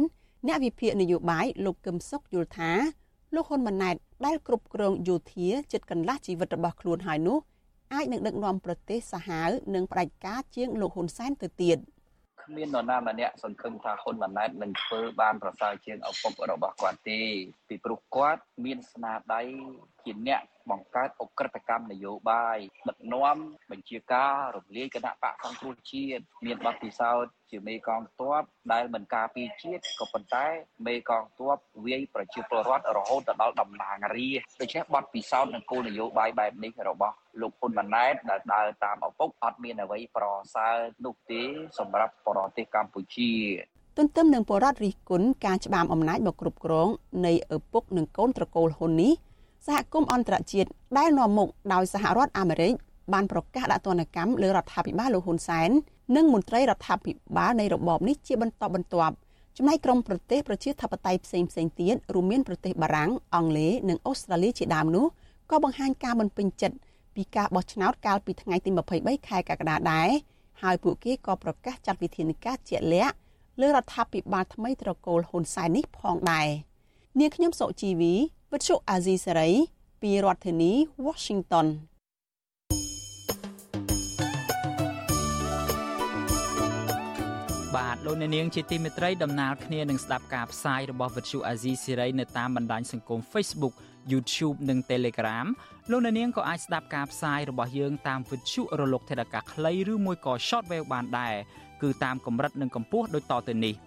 អ្នកវិភាគនយោបាយលោកកឹមសុខយល់ថាលោកហ៊ុនម៉ាណែតដែលគ្រប់គ្រងយោធាចិត្តកន្លះជីវិតរបស់ខ្លួនហើយនោះអាចនឹងដឹកនាំប្រទេសសាហាវនិងផ្ដាច់ការជាងលោកហ៊ុនសែនទៅទៀត គ្មាននរណាម្នាក់សង្ឃឹមថាហ៊ុនម៉ាណែតនឹងធ្វើបានប្រសើរជាងឪពុករបស់គាត់ទេពីព្រោះគាត់មានស្នាដៃ ជាអ្នកបង្កើតអក្រិតកម្មនយោបាយដឹកនាំបញ្ជាការរំលាយគណៈបកសង្គ្រោះជាតិមានបទពិសោធន៍ជាមេកងទ័ពដែលមិនការពារជាតិក៏ប៉ុន្តែមេកងទ័ពវាយប្រជាពលរដ្ឋរហូតដល់តំណាងរាស្ត្រដូច្នេះបទពិសោធន៍និងគោលនយោបាយបែបនេះរបស់លោកហ៊ុនម៉ាណែតដែលដើរតាមឪពុកអត់មានអ្វីប្រសើរនោះទេសម្រាប់ប្រទេសកម្ពុជាទន្ទឹមនឹងបរដ្ឋរិះគន់ការច្បាមអំណាចមកគ្រប់គ្រងនៃឪពុកនិងកូនត្រកូលហ៊ុននេះ សហគមន៍អន្តរជាតិដែលនាំមុខដោយសហរដ្ឋអាមេរិកបានប្រកាសដាក់ទណ្ឌកម្មលើរដ្ឋាភិបាលលោកហ៊ុនសែននិងមន្ត្រីរដ្ឋាភិបាលនៃរបបនេះជាបន្តបន្ទាប់ចំណែកក្រុមប្រទេសប្រជាធិបតេយ្យផ្សេងផ្សេងទៀតរួមមានប្រទេសបារាំងអង់គ្លេសនិងអូស្ត្រាលីជាដើមនោះក៏បង្ហាញការមិនពេញចិត្តពីការបោះឆ្នោតកាលពីថ្ងៃទី23ខែកក្កដាដែរហើយពួកគេក៏ប្រកាសចាត់វិធានការជាក់លាក់លើរដ្ឋាភិបាលថ្មីត្រកូលហ៊ុនសែននេះផងដែរនាងខ្ញុំសុជីវី វិទ្យុអាស៊ីសេរីពីរដ្ឋធានី Washington បាទលោកអ្នកនាងជាទីមេត្រីដំណើរគ្នានឹងស្ដាប់ការផ្សាយរបស់វិទ្យុអាស៊ីសេរីនៅតាមបណ្ដាញសង្គម Facebook YouTube និង Telegram លោកអ្នកនាងក៏អាចស្ដាប់ការផ្សាយរបស់យើងតាមវិទ្យុរលកថេដាកាខ្លីឬមួយក៏ Shortwave បានដែរគឺតាមកម្រិតនិងកម្ពស់ដូចតទៅនេះ។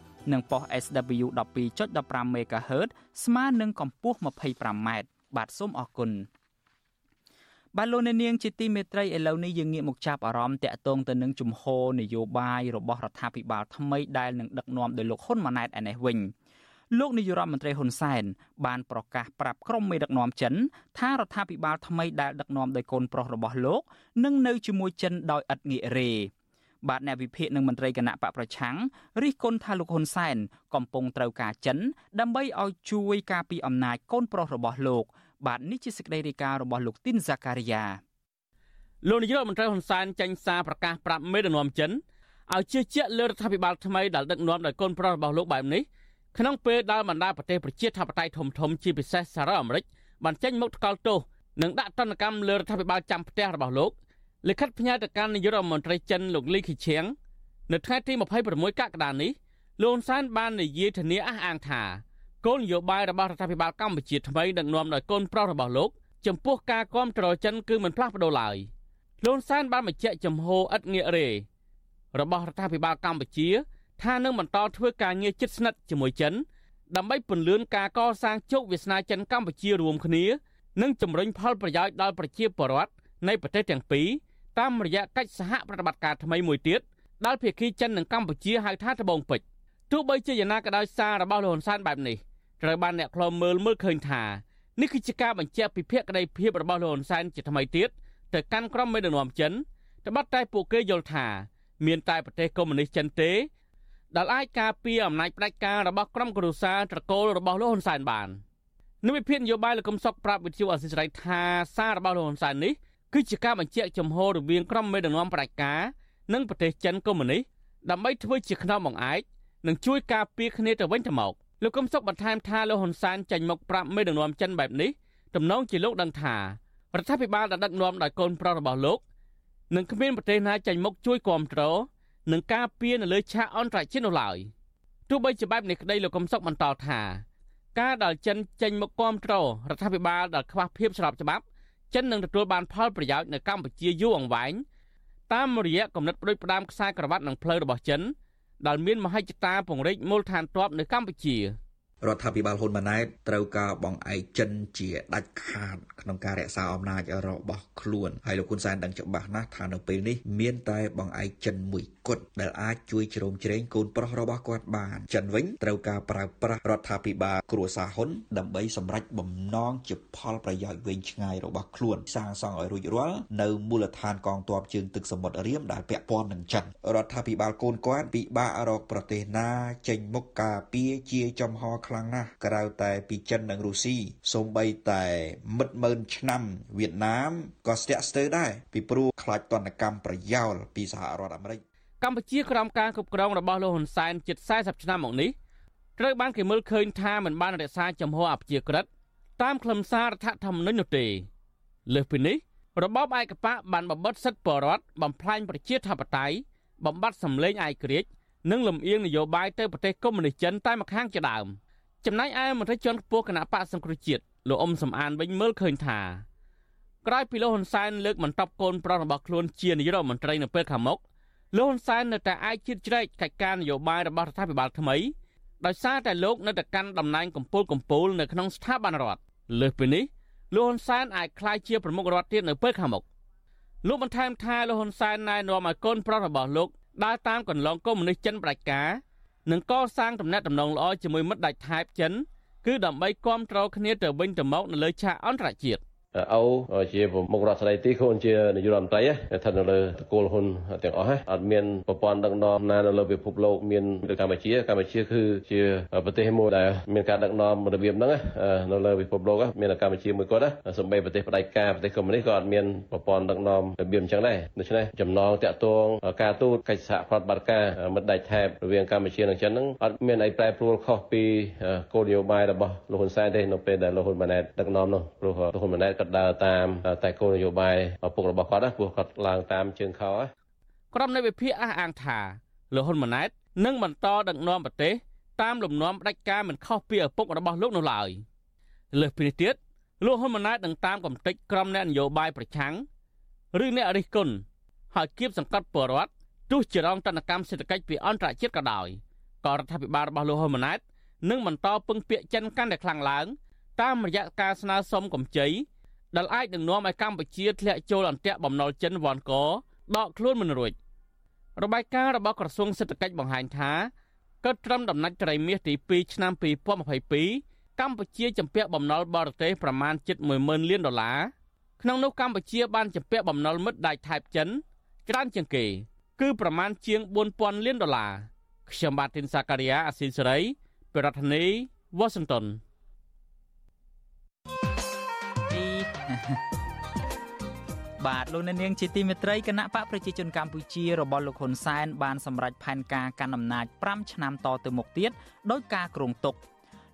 និងប៉ុស SW 12.15 MHz ស្មើនឹងកម្ពស់ 25m បាទសូមអរគុណបាទលោកអ្នកនាងជាទីមេត្រីឥឡូវនេះយើងងាកមកចាប់អារម្មណ៍តាក់ទងទៅនឹងជំហរនយោបាយរបស់រដ្ឋាភិបាលថ្មីដែលនឹងដឹកនាំដោយលោកហ៊ុនម៉ាណែតឯនេះវិញលោកនាយរដ្ឋមន្ត្រីហ៊ុនសែនបានប្រកាសប្រាប់ក្រុមមេដឹកនាំចិនថារដ្ឋាភិបាលថ្មីដែលដឹកនាំដោយកូនប្រុសរបស់លោកនឹងនៅជាមួយចិនដោយឥតងាករេ បាទអ្នកវិភាគនិងមន្ត្រីគណៈបកប្រឆាំងរិះគន់ថាលោកហ៊ុនសែនកំពុងត្រូវការចិន ដើម្បីឲ្យជួយការពារអំណាចកូនប្រុសរបស់លោក បាទនេះជាសេចក្តីរាយការណ៍របស់លោកទីនហ្សាការីយ៉ាលោកនាយករដ្ឋមន្ត្រីហ៊ុនសែនចេញសារប្រកាសប្រាប់មេដឹកនាំចិនឲ្យជឿជាក់លើរដ្ឋាភិបាលថ្មីដែលដឹកនាំដោយកូនប្រុសរបស់លោកបែបនេះក្នុងពេលដែលបណ្ដាប្រទេសប្រជាធិបតេយ្យធំធំជាពិសេសសហរដ្ឋអាមេរិកបានចេញមុខថ្កោលទោសនិងដាក់ទណ្ឌកម្មលើរដ្ឋាភិបាលចាំផ្ទះរបស់លោក លិខិតផ្ញើទៅកាន់នាយករដ្ឋមន្ត្រីចិនលោកលីខីឈៀងនៅថ្ងៃទី26កក្កដានេះលោកហ៊ុនសែនបាននិយាយធានាអះអាងថាគោលនយោបាយរបស់រដ្ឋាភិបាលកម្ពុជាថ្មីដឹកនាំដោយកូនប្រុសរបស់លោកចំពោះការគាំទ្រចិនគឺមិនផ្លាស់ប្ដូរឡើយលោកហ៊ុនសែនបានបញ្ជាក់ចំហឥតងាករេរបស់រដ្ឋាភិបាលកម្ពុជា ថានឹងបន្តធ្វើការងារជិតស្និទ្ធជាមួយចិនដើម្បីពន្លឿនការកសាងជោគវាសនាចិនកម្ពុជារួមគ្នានិងជំរុញផលប្រយោជន៍ដល់ប្រជាពលរដ្ឋនៃប្រទេសទាំងពីរ តាមរយៈកិច្ចសហប្រតិបត្តិការថ្មីមួយទៀតដែលភាគីចិននិងកម្ពុជាហៅថាត្បូងពេជ្រទោះបីជាយ៉ាងណាក៏ដោយសាររបស់លោកហ៊ុនសែនបែបនេះត្រូវបានអ្នកខ្លមមើលមើលឃើញថានេះគឺជាការបញ្ជាក់ពីភក្តីភាពរបស់លោកហ៊ុនសែនជាថ្មីទៀតទៅកាន់ក្រុមមេដឹកនាំចិនត្បិតតែពួកគេយល់ថាមានតែប្រទេសកុម្មុយនីសចិនទេដែលអាចការពារអំណាចផ្ដាច់ការរបស់ក្រុមគ្រួសារត្រកូលរបស់លោកហ៊ុនសែនបាននិវិភាននយោបាយលោកកឹមសុខប្រាប់វិទ្យុអសិរ័យថាសាររបស់លោកហ៊ុនសែននេះ គឺជាការបញ្ជាក់ចំហរវាងក្រុមមេដឹកនាំប្រជាការនិងប្រទេសចិនកុម្មុយនីសដើម្បីធ្វើជាខ្នងបង្អែកនិងជួយការពារគ្នាទៅវិញទៅមកលោកកឹមសុខបន្ថែមថាលោកហ៊ុនសែនចាញ់មុខប្រាប់មេដឹកនាំចិនបែបនេះទំនងជាលោកដឹងថារដ្ឋាភិបាលដែលដឹកនាំដោយកូនប្រុសរបស់លោកនឹងគ្មានប្រទេសណាចាញ់មុខជួយគ្រប់គ្រងនិងការពារនៅលើឆាកអន្តរជាតិនោះឡើយទោះបីជាបែបនេះក្តីលោកកឹមសុខបន្តថាការដែលចិនចេញមកគាំទ្ររដ្ឋាភិបាលដែលខ្វះភាពស្របច្បាប់ ចិននឹងទទួលបានផលប្រយោជន៍នៅកម្ពុជាយូរអង្វែងតាមរយៈគំនិតប្រួយផ្ដាមខ្សែក្រវ៉ាត់និងផ្លូវរបស់ចិនដែលមានមហិច្ឆតាពង្រីកមូលដ្ឋានទ័ពនៅកម្ពុជា។ រដ្ឋាភិបាលហ៊ុនម៉ាណែតត្រូវការបងឯកចិនជាដាច់ខាតក្នុងការរក្សាអំណាចរបស់ខ្លួនហើយលោកហ៊ុនសែនដឹងច្បាស់ណាស់ថានៅពេលនេះមានតែបងឯកចិនមួយគត់ដែលអាចជួយជ្រោមជ្រែងកូនប្រុសរបស់គាត់បានចិនវិញត្រូវការប្រើប្រាស់រដ្ឋាភិបាលគ្រួសារហ៊ុនដើម្បីសម្រេចបំណងជាផលប្រយោជន៍វែងឆ្ងាយរបស់ខ្លួនសាងសង់ឲ្យរួចរាល់នៅមូលដ្ឋានកងទ័ពជើងទឹកសមុទ្ររៀមដែលពាក់ព័ន្ធនឹងចិនរដ្ឋាភិបាលកូនគាត់ពិបាករកប្រទេសណាចេញមុខការពារជាចំហខ្លាំងណាស់ក្រៅតែពីចិននិងរុស្ស៊ីសូម្បីតែមិត្តម៉ឺនឆ្នាំវៀតណាមក៏ស្ទាក់ស្ទើរដែរពីព្រោះខ្លាចទណ្ឌកម្មប្រយោលពីសហរដ្ឋអាមេរិកកម្ពុជាក្រោមការគ្រប់គ្រងរបស់លោកហ៊ុនសែនជិត40ឆ្នាំមកនេះត្រូវបានគេមើលឃើញថាមិនបានរក្សាចំហអព្យាក្រឹតតាមខ្លឹមសាររដ្ឋធម្មនុញ្ញនោះទេលើសពីនេះរបបឯកបកបានបំបិតសិទ្ធិបរដ្ឋបំផ្លាញប្រជាធិបតេយ្យបំបត្តិសម្លេងឯករាជ្យនិងលំអៀងនយោបាយទៅប្រទេសកុម្មុយនីសចិនតែម្ខាងជាដើម។ ចំណែកឯមន្ត្រីជាន់ខ្ពស់គណៈបកសង្គ្រោះជាតិលោកអ៊ុំសំអានវិញមើលឃើញថាក្រោយពីលោកហ៊ុនសែនលើកមិនតបកូនប្រុសរបស់ខ្លួនជានាយករដ្ឋមន្ត្រីនៅពេលខាងមុខលោកហ៊ុនសែននៅតែអាចជៀតជ្រែកកិច្ចការនយោបាយរបស់រដ្ឋាភិបាលថ្មីដោយសារតែលោកនៅតែកាន់តំណែងកម្ពូលកម្ពូលនៅក្នុងស្ថាប័នរដ្ឋលើសពីនេះលោកហ៊ុនសែនអាចក្លាយជាប្រមុខរដ្ឋទៀតនៅពេលខាងមុខលោកបន្ថែមថាលោកហ៊ុនសែនណែនាំឲ្យកូនប្រុសរបស់លោកដើរតាមកន្លងកុម្មុយនីសចិនផ្ដាច់ការ និងកសាងទំនាក់ទំនងល្អជាមួយមិត្តដាច់ថែបចិនគឺដើម្បីគ្រប់គ្រងគ្នាទៅវិញទៅមកនៅលើឆាកអន្តរជាតិ អូជាប្រមុខរដ្ឋស្ដីទីខ្លួនជានាយករដ្ឋមន្ត្រីស្ថិតនៅលើតកូលហ៊ុនទាំងអស់អត់មានប្រព័ន្ធដឹកនាំណានៅលើពិភពលោកមាននៅកម្ពុជាកម្ពុជាគឺជាប្រទេសមួយដែលមានការដឹកនាំរបៀបហ្នឹងនៅលើពិភពលោកមានតែកម្ពុជាមួយគាត់សម្បីប្រទេសផ្ដាច់ការប្រទេសកុម្មុយនីសក៏អត់មានប្រព័ន្ធដឹកនាំរបៀបអញ្ចឹងដែរដូច្នេះចំណងតាក់ទងការទូតកិច្ចសហប្រតិបត្តិការមិត្តដាច់ថែបរវាងកម្ពុជានិងចិនហ្នឹងអត់មានអីប្រែប្រួលខុសពីគោលនយោបាយរបស់លោកហ៊ុនសែនទេនៅពេលដែលលោកហ៊ុនម៉ាណែតដឹកនាំនោះព្រោះលោកហ៊ុនម៉ាណែតគាត់ដើរតាមតែគោលនយោបាយឪពុករបស់គាត់ណាព្រោះគាត់ឡើងតាមជើងខោក្រុមនៃវិភាគអះអាងថាលោកហ៊ុនម៉ាណែតនឹងបន្តដឹកនាំប្រទេសតាមលំនាំផ្ដាច់ការមិនខុសពីឪពុករបស់លោកនោះឡើយលើសពីនេះទៀតលោកហ៊ុនម៉ាណែតនឹងតាមកំទេចក្រុមអ្នកនយោបាយប្រឆាំងឬអ្នករិះគន់ហើយគៀបសង្កត់បរដ្ឋទោះជារងតនកម្មសេដ្ឋកិច្ចពីអន្តរជាតិក៏ដោយក៏រដ្ឋាភិបាលរបស់លោកហ៊ុនម៉ាណែតនឹងបន្តពឹងពាក្យចិនកាន់តែខ្លាំងឡើងតាមរយៈការស្នើសុំកម្ចី ដែលអាចនឹងនាំឲ្យកម្ពុជាធ្លាក់ចូលអន្ទាក់បំណុលចិនវ៉ាន់កដកខ្លួនមិនរួចរបាយការណ៍របស់ក្រសួងសេដ្ឋកិច្ចបង្ហាញថាកើតត្រឹមដំណាច់ត្រីមាសទី2ឆ្នាំ2022កម្ពុជាជំពាក់បំណុលបរទេសប្រមាណ710,000លានដុល្លារក្នុងនោះកម្ពុជាបានជំពាក់បំណុលមិត្តដៃថៃចិនច្រើនជាងគេ គឺប្រមាណជាង4000លានដុល្លារខ្ញុំបាទទីនសាការីយ៉ាអស៊ីសេរីប្រធានាធិបតី Washington បាទលោកអ្នកនាងជាទីមេត្រីគណៈបកប្រជាជនកម្ពុជារបស់លោកហ៊ុនសែនបានសម្រេចផែនការកាន់អំណាច5ឆ្នាំតទៅមុខទៀតដោយការគ្រោងទុក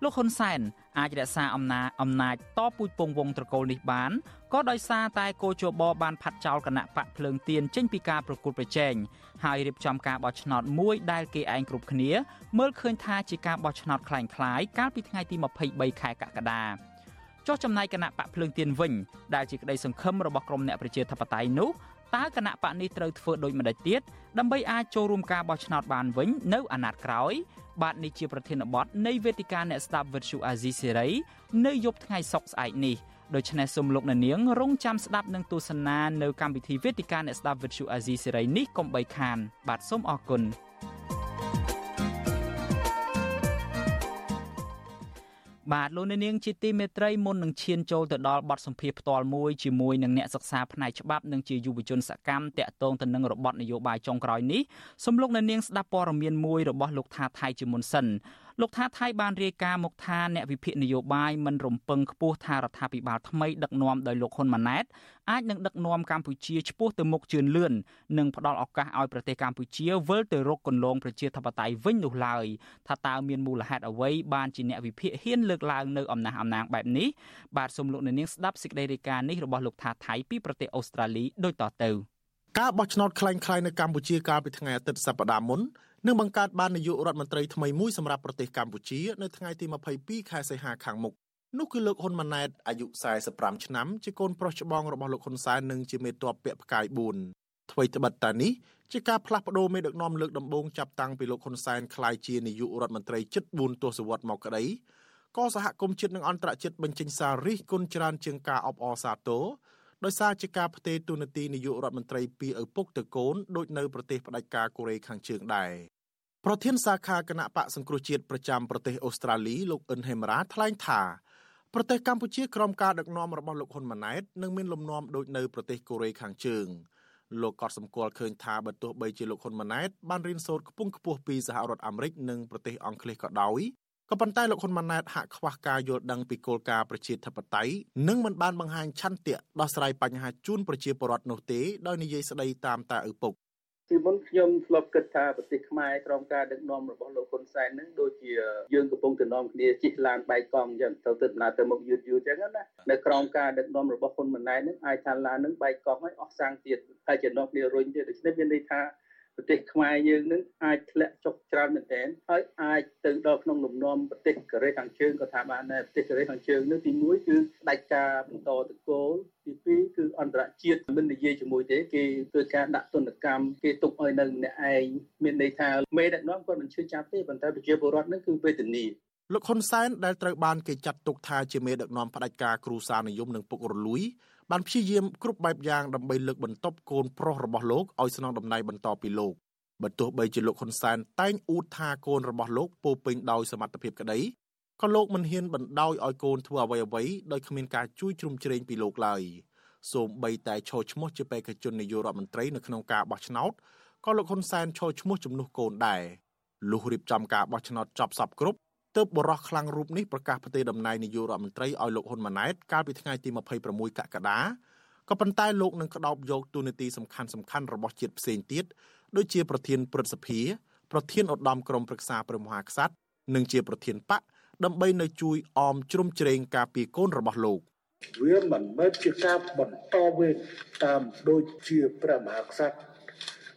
លោកហ៊ុនសែនអាចរក្សាអំណាចអំណាចតពូជពងវងត្រកូលនេះបានក៏ដោយសារតែគោជបបានផាត់ចោលគណៈបកភ្លើងទៀនចេញពីការប្រគល់ប្រជែងហើយរៀបចំការបោះឆ្នោតមួយដែលគេឯងគ្រប់គ្នាមើលឃើញថាជាការបោះឆ្នោតคล้ายៗកាលពីថ្ងៃទី23ខែកក្កដា ចុះចំណែកគណៈបកភ្លើងទៀនវិញដែលជាក្តីសង្ឃឹមរបស់ក្រមអ្នកប្រជាធិបតេយ្យនោះតើគណៈបកនេះត្រូវធ្វើដូចម្តេចទៀតដើម្បីអាចចូលរួមការបោះឆ្នោតបានវិញនៅអាណត្តិក្រោយបាទនេះជាប្រធានបទនៃវេទិកាអ្នកស្ដាប់វិទ្យុអាស៊ីសេរីនៅយប់ថ្ងៃសុក្រស្អែកនេះដូច្នេះសូមលោកអ្នកនាងរងចាំស្ដាប់នឹងទស្សនានៅកម្មវិធីវេទិកាអ្នកស្ដាប់វិទ្យុអាស៊ីសេរីនេះកុំបីខានបាទសូមអរគុណ បាទលោកនាងជាទីមេត្រីមុននឹងឈានចូលទៅដល់បទសម្ភាសផ្ទាល់មួយជាមួយនឹងអ្នកសិក្សាផ្នែកច្បាប់និងជាយុវជនសកម្មតាក់ទងទៅនឹងរបបនយោបាយចុងក្រោយនេះសូមលោកនាងស្ដាប់ព័ត៌មានមួយរបស់លោកថាថៃជាមុនសិន លោកថាថៃបានរាយការណ៍មកថាអ្នកវិភាគនយោបាយមិនរំពឹងខ្ពស់ថារដ្ឋាភិបាលថ្មីដឹកនាំដោយលោកហ៊ុនម៉ាណែតអាចនឹងដឹកនាំកម្ពុជាឆ្ពោះទៅមុខជឿនលឿននិងផ្ដល់ឱកាសឲ្យប្រទេសកម្ពុជាវិលទៅរកគន្លងប្រជាធិបតេយ្យវិញនោះឡើយថាតើមានមូលហេតុអ្វីបានជាអ្នកវិភាគហ៊ានលើកឡើងនៅអំណះអំណាងបែបនេះបាទសូមលោកអ្នកនាងស្ដាប់សេចក្តីរាយការណ៍នេះរបស់លោកថាថៃពីប្រទេសអូស្ត្រាលីដូចតទៅការបោះឆ្នោតខ្លាំងៗនៅកម្ពុជាកាលពីថ្ងៃអាទិត្យសប្តាហ៍មុន នឹងបង្កើតបាននាយករដ្ឋមន្ត្រីថ្មីមួយសម្រាប់ប្រទេសកម្ពុជានៅថ្ងៃទី22ខែសីហាខាងមុខនោះគឺលោកហ៊ុនម៉ាណែតអាយុ45ឆ្នាំជាកូនប្រុសច្បងរបស់លោកហ៊ុនសែននិងជាមេតបពាក់ផ្កាយ4ថ្មីត្បិតតានេះជាការផ្លាស់ប្ដូរមេដឹកនាំលើកដំបូងចាប់តាំងពីលោកហ៊ុនសែនក្លាយជានាយករដ្ឋមន្ត្រីជិត4ទសវត្សរ៍មកក្តីក៏សហគមន៍ជាតិនិងអន្តរជាតិបញ្ចេញសាររិះគន់ច្រើនជាងការអបអរសាទរ ដោយសារជាការផ្ទេរទូនាទីនាយករដ្ឋមន្ត្រីពីឪពុកទៅកូនដូចនៅប្រទេសផ្ដាច់ការកូរ៉េខាងជើងដែរប្រធានសាខាគណៈបកសង្គ្រោះជាតិប្រចាំប្រទេសអូស្ត្រាលីលោកអ៊ិនហេមរ៉ាថ្លែងថាប្រទេសកម្ពុជាក្រោមការដឹកនាំរបស់លោកហ៊ុនម៉ាណែតនឹងមានលំនាំដូចនៅប្រទេសកូរ៉េខាងជើងលោកក៏សម្គាល់ឃើញថាបើទោះបីជាលោកហ៊ុនម៉ាណែតបានរៀនសូត្រខ្ពង់ខ្ពស់ពីសហរដ្ឋអាមេរិកនិងប្រទេសអង់គ្លេសក៏ដោយ ក៏ប៉ុន្តែលោកហ៊ុនម៉ាណែតហាក់ខ្វះការយល់ដឹងពីគោលការណ៍ប្រជាធិបតេយ្យនិងមិនបានបង្ហាញឆន្ទៈដោះស្រាយបញ្ហាជូនប្រជាពលរដ្ឋនោះទេដោយនិយាយស្ដីតាមតែឪពុកពីមុនខ្ញុំធ្លាប់គិតថាប្រទេសខ្មែរក្រោមការដឹកនាំរបស់លោកហ៊ុនសែននឹងដូចជាយើងកំពុងទៅនាំគ្នាជិះឡានបែកកង់អញ្ចឹងទៅទៅដំណើរទៅមុខយឺតយឺតអញ្ចឹងណានៅក្រោមការដឹកនាំរបស់ហ៊ុនម៉ាណែតនឹងអាចថាឡាននឹងបែកកង់ហើយអស់សាំងទៀតហើយជានាំគ្នារុញទៀតដូច្នេះមានន័យថា ប្រទេសខ្មែរយើងនឹងអាចធ្លាក់ចុះច្រើនមែនទែនហើយអាចទៅដល់ក្នុងលំនាំប្រទេសកូរ៉េខាងជើងក៏ថាបានដែរប្រទេសកូរ៉េខាងជើងនោះទី1គឺដាច់ការបន្តតកូលទី2គឺអន្តរជាតិមិននិយាយជាមួយទេគេធ្វើការដាក់ទណ្ឌកម្មគេទុកឲ្យនៅម្នាក់ឯងមានន័យថាមេដឹកនាំគាត់មិនឈឺចាប់ទេប៉ុន្តែប្រជាពលរដ្ឋនឹងគឺវេទនាលោកហ៊ុនសែនដែលត្រូវបានគេចាត់ទុកថាជាមេដឹកនាំផ្ដាច់ការគ្រូសានិយមនិងពុករលួយ បានព្យាយាមគ្រប់បែបយ៉ាងដើម្បីលើកបន្ទប់កូនប្រុសរបស់លោកឲ្យស្នងតំណែងបន្តពីលោកបើទោះបីជាលោកហ៊ុនសែនតែងអួតថាកូនរបស់លោកពោពេញដោយសមត្ថភាពក្តីក៏លោកមិនហ៊ានបណ្ដោយឲ្យកូនធ្វើអ្វីអ្វីដោយគ្មានការជួយជ្រោមជ្រែងពីលោកឡើយសូម្បីតែឈរឈ្មោះជាបេក្ខជននាយករដ្ឋមន្ត្រីនៅក្នុងការបោះឆ្នោតក៏លោកហ៊ុនសែនឈរឈ្មោះជំនួសកូនដែរលុះរៀបចំការបោះឆ្នោតចប់សពគ្រប់ ទើបបរោះខ្លាំងរូបនេះប្រកាសផ្ទេរតំណែងនាយករដ្ឋមន្ត្រីឲ្យលោកហ៊ុនម៉ាណែតកាលពីថ្ងៃទី26កក្កដាក៏ប៉ុន្តែលោកនឹងក្តោបយកទូនាទីសំខាន់សំខាន់របស់ជាតិផ្សេងទៀតដូចជាប្រធានព្រឹទ្ធសភា ប្រធានឧត្តមក្រុមប្រឹក្សាព្រះមហាក្សត្រនិងជាប្រធានបកដើម្បីនៅជួយអមជ្រុំជ្រែងការពារកូនរបស់លោកវាមិនមែនជាការបន្តវេនតាមដូចជាព្រះមហាក្សត្រ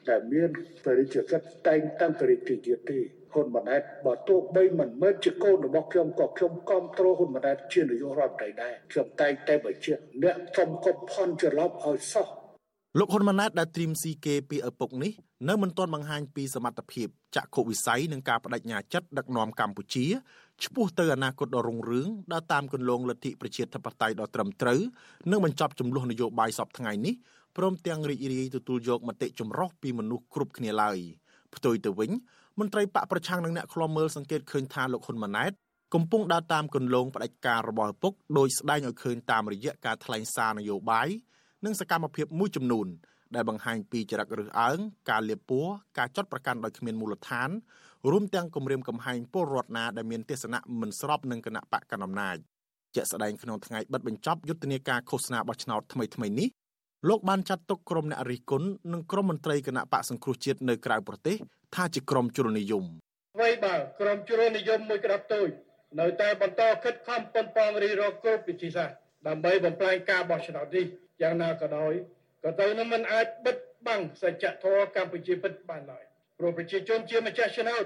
ដែលមានបរិជ្ជកិច្ចតែងតាំងបរិជ្ជជាតិទេ ហ៊ុនម៉ាណែតបើទោះបីមិនមែនជាកូនរបស់ខ្ញុំក៏ខ្ញុំគ្រប់គ្រងហ៊ុនម៉ាណែតជានាយករដ្ឋមន្ត្រីដែរខ្ញុំតែងតែបញ្ជាក់អ្នកសុំកុំផន់ច្រឡំឲ្យសោះលោកហ៊ុនម៉ាណែតដែលត្រៀមស៊ីគេពីឪពុកនេះនៅមិនទាន់បង្ហាញពីសមត្ថភាពចក្ខុវិស័យនិងការបដិញ្ញាចិត្តដឹកនាំកម្ពុជាឆ្ពោះទៅអនាគតដ៏រុងរឿងដើរតាមគន្លងលទ្ធិប្រជាធិបតេយ្យដ៏ត្រឹមត្រូវនិងបញ្ចប់ចំនួននយោបាយសពថ្ងៃនេះព្រមទាំងរីករាយទទួលយកមតិចម្រុះពីមនុស្សគ្រប់គ្នាឡើយផ្ទុយទៅវិញ មន្ត្រីបកប្រឆាំងនិងអ្នកខ្លាំមើលសង្កេតឃើញថាលោកហ៊ុនម៉ាណែតកំពុងដើរតាមគន្លងផ្ដាច់ការរបស់ឪពុកដោយស្ដែងឲ្យឃើញតាមរយៈការថ្លែងសារនយោបាយនិងសកម្មភាពមួយចំនួនដែលបង្ហាញពីចរិតរើសអើងការលៀបពួរការចាត់ប្រកាន់ដោយគ្មានមូលដ្ឋានរួមទាំងគម្រាមកំហែងពលរដ្ឋណាដែលមានទស្សនៈមិនស្របនឹងគណៈបកកណ្ដាលអំណាចជាក់ស្ដែងក្នុងថ្ងៃបិទបញ្ចប់យុទ្ធនាការឃោសនាបោះឆ្នោតថ្មីថ្មីនេះ លោកបានចាត់ទុកក្រុមអ្នករិះគន់និងក្រុមមន្ត្រីគណៈបកសង្គ្រោះជាតិនៅក្រៅប្រទេសថាជាក្រុមជ្រុលនិយមអ្វីបើក្រុមជ្រុលនិយមមួយក្តាប់តូចនៅតែបន្តខិតខំប៉ុនប៉ងរីរកគ្រប់វិធីសាស្ត្រដើម្បីបំផ្លាញការបោះឆ្នោតនេះយ៉ាងណាក៏ដោយក៏ទៅនឹងមិនអាចបិទបាំងសច្ចធម៌កម្ពុជាពិតបានឡើយព្រោះប្រជាជនជាម្ចាស់ឆ្នោត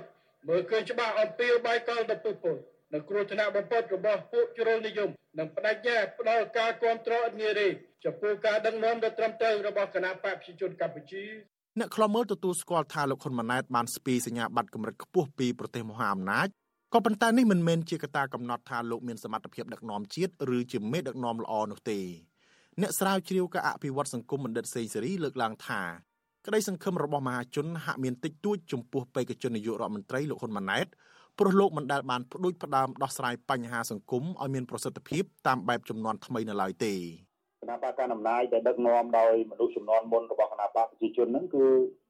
មើលឃើញច្បាស់អំពីបាយកលទៅពុពលនៅគ្រោះថ្នាក់បំផុតរបស់ពួកជ្រុលនិយមនិងបដិញ្ញាផ្ដល់ការគ្រប់គ្រងអត់ងាយទេ ចំពោះការដឹកនាំដ៏ត្រឹមត្រូវរបស់គណៈបកប្រជាជនកម្ពុជាអ្នកខ្លមើលទទួលស្គាល់ថាលោកហ៊ុនម៉ាណែតបានស្ពាយសញ្ញាបត្រកម្រិតខ្ពស់ពីប្រទេសមហាអំណាចក៏ប៉ុន្តែនេះមិនមែនជាកត្តាកំណត់ថាលោកមានសមត្ថភាពដឹកនាំជាតិឬជាមេដឹកនាំល្អនោះទេអ្នកស្រាវជ្រាវការអភិវឌ្ឍសង្គមបណ្ឌិតសេងសេរីលើកឡើងថាក្តីសង្ឃឹមរបស់មហាជនហាក់មានតិចតួចចំពោះបេក្ខជននាយករដ្ឋមន្ត្រីលោកហ៊ុនម៉ាណែតព្រោះលោកមិនដែលបានផ្ដួចផ្ដើមដោះស្រាយបញ្ហាសង្គមឲ្យមានប្រសិទ្ធភាពតាមបែបចំនួនថ្មីនៅឡើយទេ គណៈបកកណ្ដាលអំណាចដែលដឹកនាំដោយមនុស្សចំនួនមុនរបស់គណៈបកប្រជាជនហ្នឹងគឺ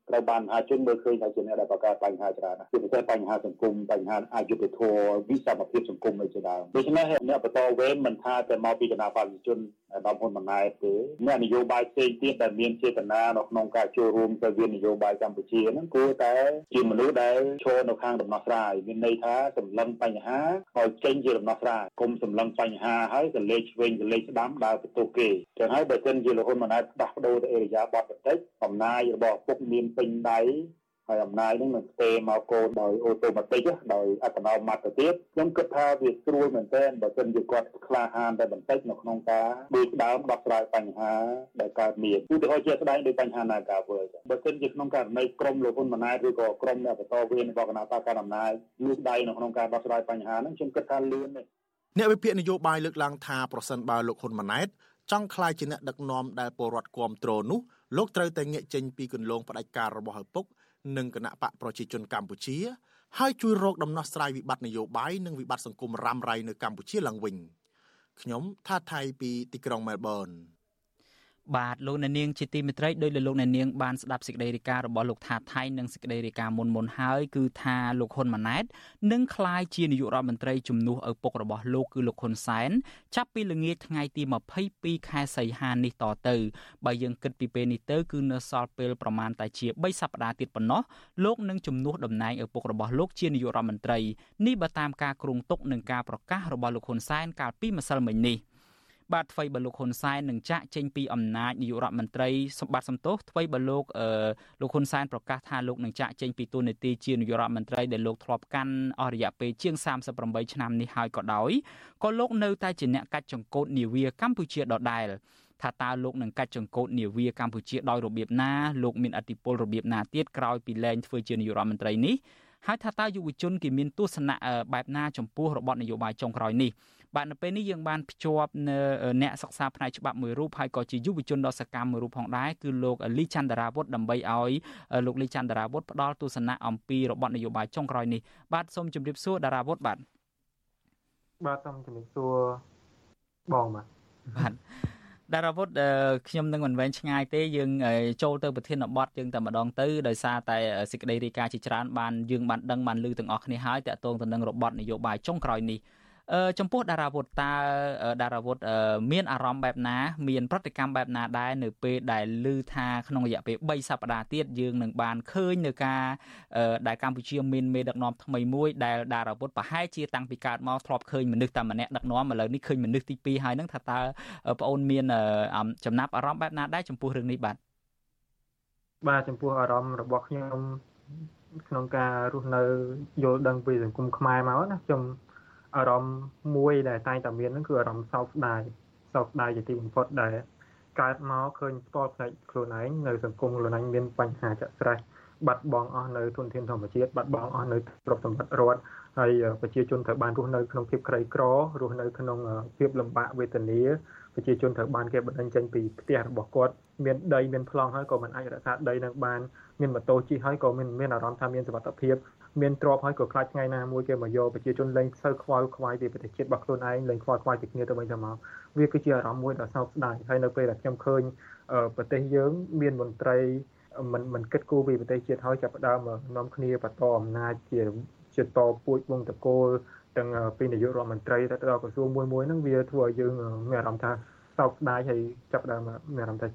ត្រូវបានមហាជនមើលឃើញថាជាអ្នកដែលបង្កើតបញ្ហាច្រើនណាស់ជាពិសេសបញ្ហាសង្គមបញ្ហាអយុត្តិធម៌វិសមភាពសង្គមនៅជាដើមដូច្នេះអ្នកបន្តវេនមិនថាតែមកពីគណៈបព្វជិជនដល់ហ៊ុនម៉ាណែតទេអ្នកនយោបាយផ្សេងទៀតដែលមានចេតនានៅក្នុងការចូលរួមទៅវិនយោបាយកម្ពុជាហ្នឹងគួរតែជាមនុស្សដែលឈរនៅខាងដំណោះស្រាយមានន័យថាសម្លឹងបញ្ហាឲ្យចេញជាដំណោះស្រាយគុំសម្លឹងបញ្ហាហើយក៏លេខឆ្វេងក៏លេខស្ដាំដើរទៅទោសគេចឹងហើយបើសិនជាលហ៊ុនម៉ាណែតផ្ដាស់ប្ដូរទៅអេរយាប័តបន្តិចអំណាចរបស់ពុកមានពេញដៃហើយអំណាចហ្នឹងនឹងស្ទេមកកូនដោយអូតូម៉ាទិកដោយអត្តនោម័តទៅទៀតខ្ញុំគិតថាវាស្រួលមែនទែនបើមិនជាគាត់ក្លាហានតែបន្តិចនៅក្នុងការដូចដើមដោះស្រាយបញ្ហាដែលកើតមានឧទាហរណ៍ជាស្ដែងដោយបញ្ហានាការវើបើមិនជាក្នុងករណីក្រមលោកហ៊ុនម៉ាណែតឬក៏ក្រមអ្នកបន្តវេនរបស់គណៈបកកណ្ដាលអំណាចលូកដៃនៅក្នុងការដោះស្រាយបញ្ហាហ្នឹងខ្ញុំគិតថាលឿនទេអ្នកវិភាគនយោបាយលើកឡើងថាប្រសិនបើលោកហ៊ុនម៉ាណែតចង់ក្លាយជាអ្នកដឹកនាំដែលពលរដ្ឋគ្រប់គ្រងនោះ លោកត្រូវតែងាកចេញពីគន្លងផ្ដាច់ការរបស់ឪពុកនិងគណៈបកប្រជាជនកម្ពុជាហើយជួយរកដំណោះស្រាយវិបត្តិនយោបាយនិងវិបត្តិសង្គមរ៉ាំរ៉ៃនៅកម្ពុជាឡើងវិញខ្ញុំថាថៃពីទីក្រុងមែលប៊ន បាទលោកអ្នកនាងជាទីមេត្រីដោយលោកអ្នកនាងបានស្ដាប់សេចក្តីរាយការណ៍របស់លោកថាថៃនិងសេចក្តីរាយការណ៍មុនមុនហើយគឺថាលោកហ៊ុនម៉ាណែតនឹងក្លាយជានាយករដ្ឋមន្ត្រីជំនួសឪពុករបស់លោកគឺលោកហ៊ុនសែនចាប់ពីល្ងាចថ្ងៃទី22ខែសីហានេះតទៅបើយើងគិតពីពេលនេះទៅគឺនៅសល់ពេលប្រមាណតែជា3សប្តាហ៍ទៀតប៉ុណ្ណោះលោកនឹងជំនួសតំណែងឪពុករបស់លោកជានាយករដ្ឋមន្ត្រីនេះបើតាមការគ្រោងទុកនឹងការប្រកាសរបស់លោកហ៊ុនសែនកាលពីម្សិលមិញនេះ។ បាទថ្មីបើលោកហ៊ុនសែននឹងចាក់ចេញពីអំណាចនាយករដ្ឋមន្ត្រីសម្បត្តិសំទោសថ្មីបើលោកអឺលោកហ៊ុនសែនប្រកាសថាលោកនឹងចាក់ចេញពីតួនាទីជានាយករដ្ឋមន្ត្រីដែលលោកធ្លាប់កាន់អស់រយៈពេលជាង38ឆ្នាំនេះហើយក៏ដោយក៏លោកនៅតែជាអ្នកកាច់ចង្កូតនាវាកម្ពុជាដដែលថាតើលោកនឹងកាច់ចង្កូតនាវាកម្ពុជាដោយរបៀបណាលោកមានអធិបុលរបៀបណាទៀតក្រោយពីលែងធ្វើជានាយករដ្ឋមន្ត្រីនេះហើយថាតើយុវជនគេមានទស្សនៈបែបណាចំពោះរបបនយោបាយចុងក្រោយនេះ បាទនៅពេលនេះយើងបានភ្ជាប់នៅអ្នកសិក្សាផ្នែកច្បាប់មួយរូបហើយក៏ជាយុវជនដ៏សកម្មមួយរូបផងដែរគឺលោកលីចន្ទរាវុធដើម្បីឲ្យលោកលីចន្ទរាវុធផ្ដល់ទស្សនៈអំពីរបបនយោបាយចុងក្រោយនេះបាទសូមជម្រាបសួរតារាវុធបាទបាទសូមជម្រាបសួរបងបាទបាទតារាវុធខ្ញុំនឹងមិនវែងឆ្ងាយទេយើងចូលទៅប្រធានបទយើងតែម្ដងទៅដោយសារតែសេចក្តីរាយការណ៍ជាច្រើនបានយើងបានដឹងបានឮទាំងអស់គ្នាហើយតកតងទៅនឹងរបបនយោបាយចុងក្រោយនេះ ចំពោះតារាវុធតើតារាវុធមានអារម្មណ៍បែបណា មានប្រតិកម្មបែបណាដែរនៅពេលដែលឮថាក្នុងរយៈពេល3សប្តាហ៍ទៀតយើងនឹងបានឃើញនៅការដែលកម្ពុជាមានមេដឹកនាំថ្មីមួយដែលតារាវុធប្រហែលជាតាំងពីកើតមកធ្លាប់ឃើញមនុស្សតែម្នាក់ដឹកនាំឥឡូវនេះឃើញមនុស្សទី2ហើយនឹងថាតើបងអូនមានចំណាប់អារម្មណ៍បែបណាដែរចំពោះរឿងនេះបាទបាទចំពោះអារម្មណ៍របស់ខ្ញុំក្នុងការរស់នៅយល់ដឹងពីសង្គមខ្មែរមកណាខ្ញុំ អារម្មណ៍មួយដែលតែងតែមានហ្នឹងគឺអារម្មណ៍សោកស្ដាយសោកស្ដាយជាទីបំផុតដែលកើតមកឃើញផ្ទាល់ផ្នែកខ្លួនឯងនៅសង្គមខ្លួនឯងមានបញ្ហាចាក់ស្រេះបាត់បង់អស់នៅទុនធានធម្មជាតិបាត់បង់អស់នៅទ្រព្យសម្បត្តិរដ្ឋហើយប្រជាជនត្រូវបានរស់នៅក្នុងភាពក្រីក្ររស់នៅក្នុងភាពលំបាកវេទនាប្រជាជនត្រូវបានគេបណ្ដឹងចេញពីផ្ទះរបស់គាត់មានដីមានប្លង់ហើយក៏មិនអាចរក្សាដីនឹងបានមានម៉ូតូជិះហើយក៏មានមានអារម្មណ៍ថាមានសុវត្ថិភាព មានទ្រព្យហើយក៏ខ្លាចថ្ងៃណាមួយគេមកយកប្រជាជនលែងសូវខ្វល់ខ្វាយពីប្រទេសជាតិរបស់ខ្លួនឯងលែងខ្វល់ខ្វាយពីគ្នាទៅវិញទៅមកវាគឺជាអារម្មណ៍មួយដ៏សោកស្ដាយហើយនៅពេលដែលខ្ញុំឃើញប្រទេសយើងមានមន្ត្រីមិនមិនគិតគូរពីប្រទេសជាតិហើយចាប់ផ្ដើមនាំគ្នាបន្តអំណាចជាជាតពួចវងតកូលទាំងពីនាយករដ្ឋមន្ត្រីទៅដល់ក្រសួងមួយមួយហ្នឹងវាធ្វើឲ្យយើងមានអារម្មណ៍ថាសោកស្ដាយហើយចាប់ផ្ដើមមានអារម្មណ៍ថា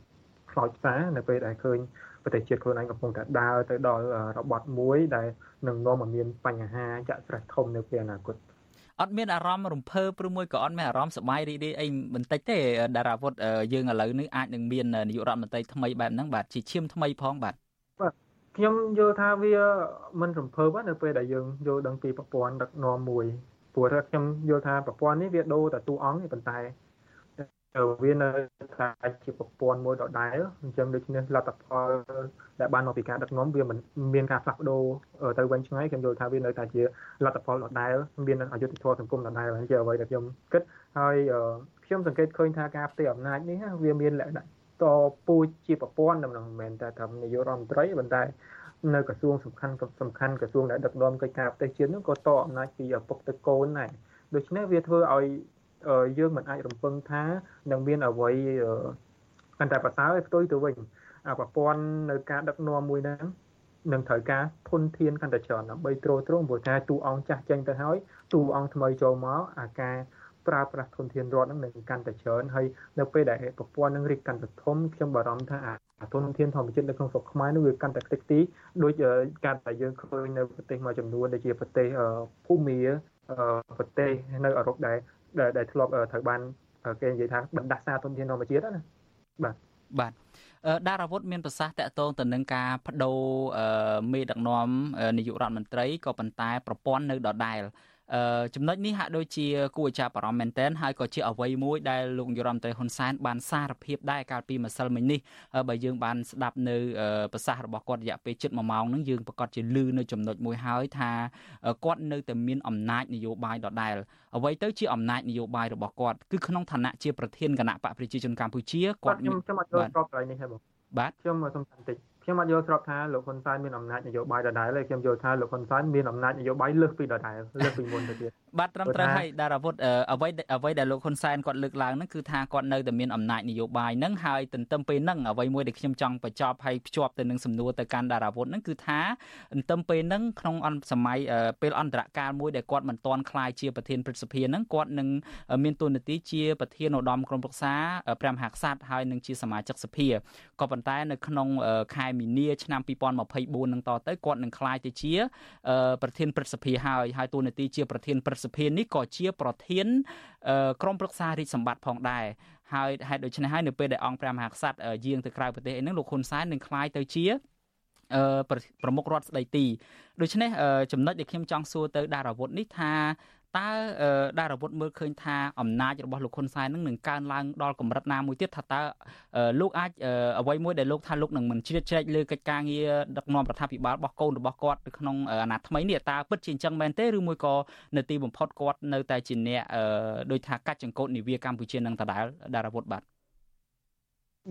ខ្លោចផ្សានៅពេលដែលឃើញ ប្រទេសជាតិខ្លួនឯងកំពុងតែដើរទៅដល់របត់មួយដែលនឹងនាំមកមានបញ្ហាចាក់ស្រេះធំនៅពេលអនាគតអត់មានអារម្មណ៍រំភើបឬមួយក៏អត់មានអារម្មណ៍សប្បាយរីករាយអីបន្តិចទេតារាវុធយើងឥឡូវនេះអាចនឹងមាននាយករដ្ឋមន្ត្រីថ្មីបែបហ្នឹងបាទជាឈាមថ្មីផងបាទបាទខ្ញុំយល់ថាវាមិនរំភើបនៅពេលដែលយើងយល់ដឹងពីប្រព័ន្ធដឹកនាំមួយព្រោះថាខ្ញុំយល់ថាប្រព័ន្ធនេះវាដូរតែតួអង្គប៉ុន្តែ វានៅតែជាប្រព័ន្ធមួយដដែលអញ្ចឹងដូច្នេះលទ្ធផលដែលបានមកពីការដឹកនាំវាមិនមានការផ្លាស់ប្ដូរទៅវិញឆ្ងាយខ្ញុំយល់ថាវានៅតែជាលទ្ធផលដដែលមានអយុត្តិធម៌សង្គមដដែលជាអ្វីដែលខ្ញុំគិតហើយខ្ញុំសង្កេតឃើញថាការផ្ទេរអំណាចនេះវាមានលក្ខណៈតពូជជាប្រព័ន្ធមិនមែនតែត្រឹមនាយករដ្ឋមន្ត្រីប៉ុន្តែនៅក្រសួងសំខាន់សំខាន់ក្រសួងដែលដឹកនាំកិច្ចការប្រទេសជាតិនោះក៏តអំណាចពីឪពុកទៅកូនដែរដូច្នេះវាធ្វើឲ្យ យើងមិនអាចរំពឹងថានឹងមានអ្វីកាន់តែប្រសើរឲ្យផ្ទុយទៅវិញអាប្រព័ន្ធនៅការដឹកនាំមួយហ្នឹងនឹងត្រូវការធនធានកាន់តែច្រើនដើម្បីទ្រទ្រង់ព្រោះថាទូអង្គចាស់ចេញទៅហើយទូអង្គថ្មីចូលមកអាការប្រើប្រាស់ធនធានរដ្ឋនឹងនឹងកាន់តែច្រើនហើយនៅពេលដែលប្រព័ន្ធនឹងរីកកាន់តែធំខ្ញុំបារម្ភថាអាធនធានធម្មជាតិនៅក្នុងស្រុកខ្មែរនោះវាកាន់តែខ្ទេចទីដូចការដែលយើងឃើញនៅប្រទេសមួយចំនួនដូចជាប្រទេសភូមាប្រទេសនៅអឺរ៉ុបដែល ដែលធ្លាប់ត្រូវបានគេនិយាយថាបណ្ដាសាធនធានធម្មជាតិណាបាទបាទដារាវុធមានប្រសាសន៍តាក់ទងទៅនឹងការបដូរមេដឹកនាំនាយករដ្ឋមន្ត្រីក៏ប៉ុន្តែប្រព័ន្ធនៅដដែលអឺ ចំណុចនេះហាក់ដូចជាគួរឲ្យចាប់អារម្មណ៍មែនទែនហើយក៏ជាអ្វីមួយដែលលោកនាយរដ្ឋមន្ត្រីហ៊ុនសែនបានសារភាពដែរកាលពីម្សិលមិញនេះបើយើងបានស្ដាប់នៅប្រសាសន៍របស់គាត់រយៈពេលជិត1ម៉ោងហ្នឹងយើងប្រកាសជាលឺនៅចំណុចមួយហើយថាគាត់នៅតែមានអំណាចនយោបាយដដែលអ្វីទៅជាអំណាចនយោបាយរបស់គាត់គឺក្នុងឋានៈជាប្រធានគណៈបកប្រជាជនកម្ពុជាគាត់ខ្ញុំខ្ញុំអត់យល់ស្របកន្លែងនេះទេបងបាទខ្ញុំសូមបន្តិច ខ្ញុំអត់យល់ស្របថាលោកហ៊ុនសែនមានអំណាចនយោបាយដដែលទេខ្ញុំយល់ថាលោកហ៊ុនសែនមានអំណាចនយោបាយលើសពីដដែលលើសពីមុនទៅទៀតបាទត្រឹមត្រូវហើយដារាវុធអ្វីអ្វីដែលលោកហ៊ុនសែនគាត់លើកឡើងហ្នឹងគឺថាគាត់នៅតែមានអំណាចនយោបាយហ្នឹងហើយទន្ទឹមពេលហ្នឹងអ្វីមួយដែលខ្ញុំចង់បញ្ចប់ហើយភ្ជាប់ទៅនឹងសំណួរទៅកាន់ដារាវុធហ្នឹងគឺថាទន្ទឹមពេលហ្នឹងក្នុងអន្តសម័យពេលអន្តរកាលមួយដែលគាត់មិនទាន់ក្លាយជាប្រធានព្រឹទ្ធសភាហ្នឹងគាត់នឹងមានតួនាទីជាប្រធានឧត្តមក្រុមប្រឹក្សាព្រះមហាក្សត្រហើយនឹងជាសមាជិកសភាក៏ប៉ុន្តែនៅក្នុងខែមីនាឆ្នាំ2024នឹងតទៅគាត់នឹងក្លាយទៅជាប្រធានព្រឹទ្ធសភាហើយហើយតួនាទីជាប្រធានព្រឹទ្ធសភានេះក៏ជាប្រធានក្រុមប្រឹក្សារាជសម្បត្តិផងដែរហើយហេតុដូច្នេះហើយនៅពេលដែលអង្គព្រះមហាក្សត្រយាងទៅក្រៅប្រទេសអីហ្នឹងលោកហ៊ុនសែននឹងក្លាយទៅជាអឺប្រមុខរដ្ឋស្ដីទីដូច្នេះចំណុចដែលខ្ញុំចង់សួរទៅដារាវុធនេះថា តើដារវុធមើលឃើញថាអំណាចរបស់លោកហ៊ុនសែននឹងនឹងកើនឡើងដល់កម្រិតណាមួយទៀតថាតើលោកអាចអ្វីមួយដែលលោកថាលោកនឹងមិនជ្រៀតជ្រែកលើកិច្ចការងារដឹកនាំរដ្ឋាភិបាលរបស់កូនរបស់គាត់នៅក្នុងអាណត្តិថ្មីនេះតើពិតជាអញ្ចឹងមែនទេឬមួយក៏នៅទីបំផុតគាត់នៅតែជាអ្នកដោយថាកាច់ចង្កូតនាវាកម្ពុជានឹងដដែលដារវុធបាទ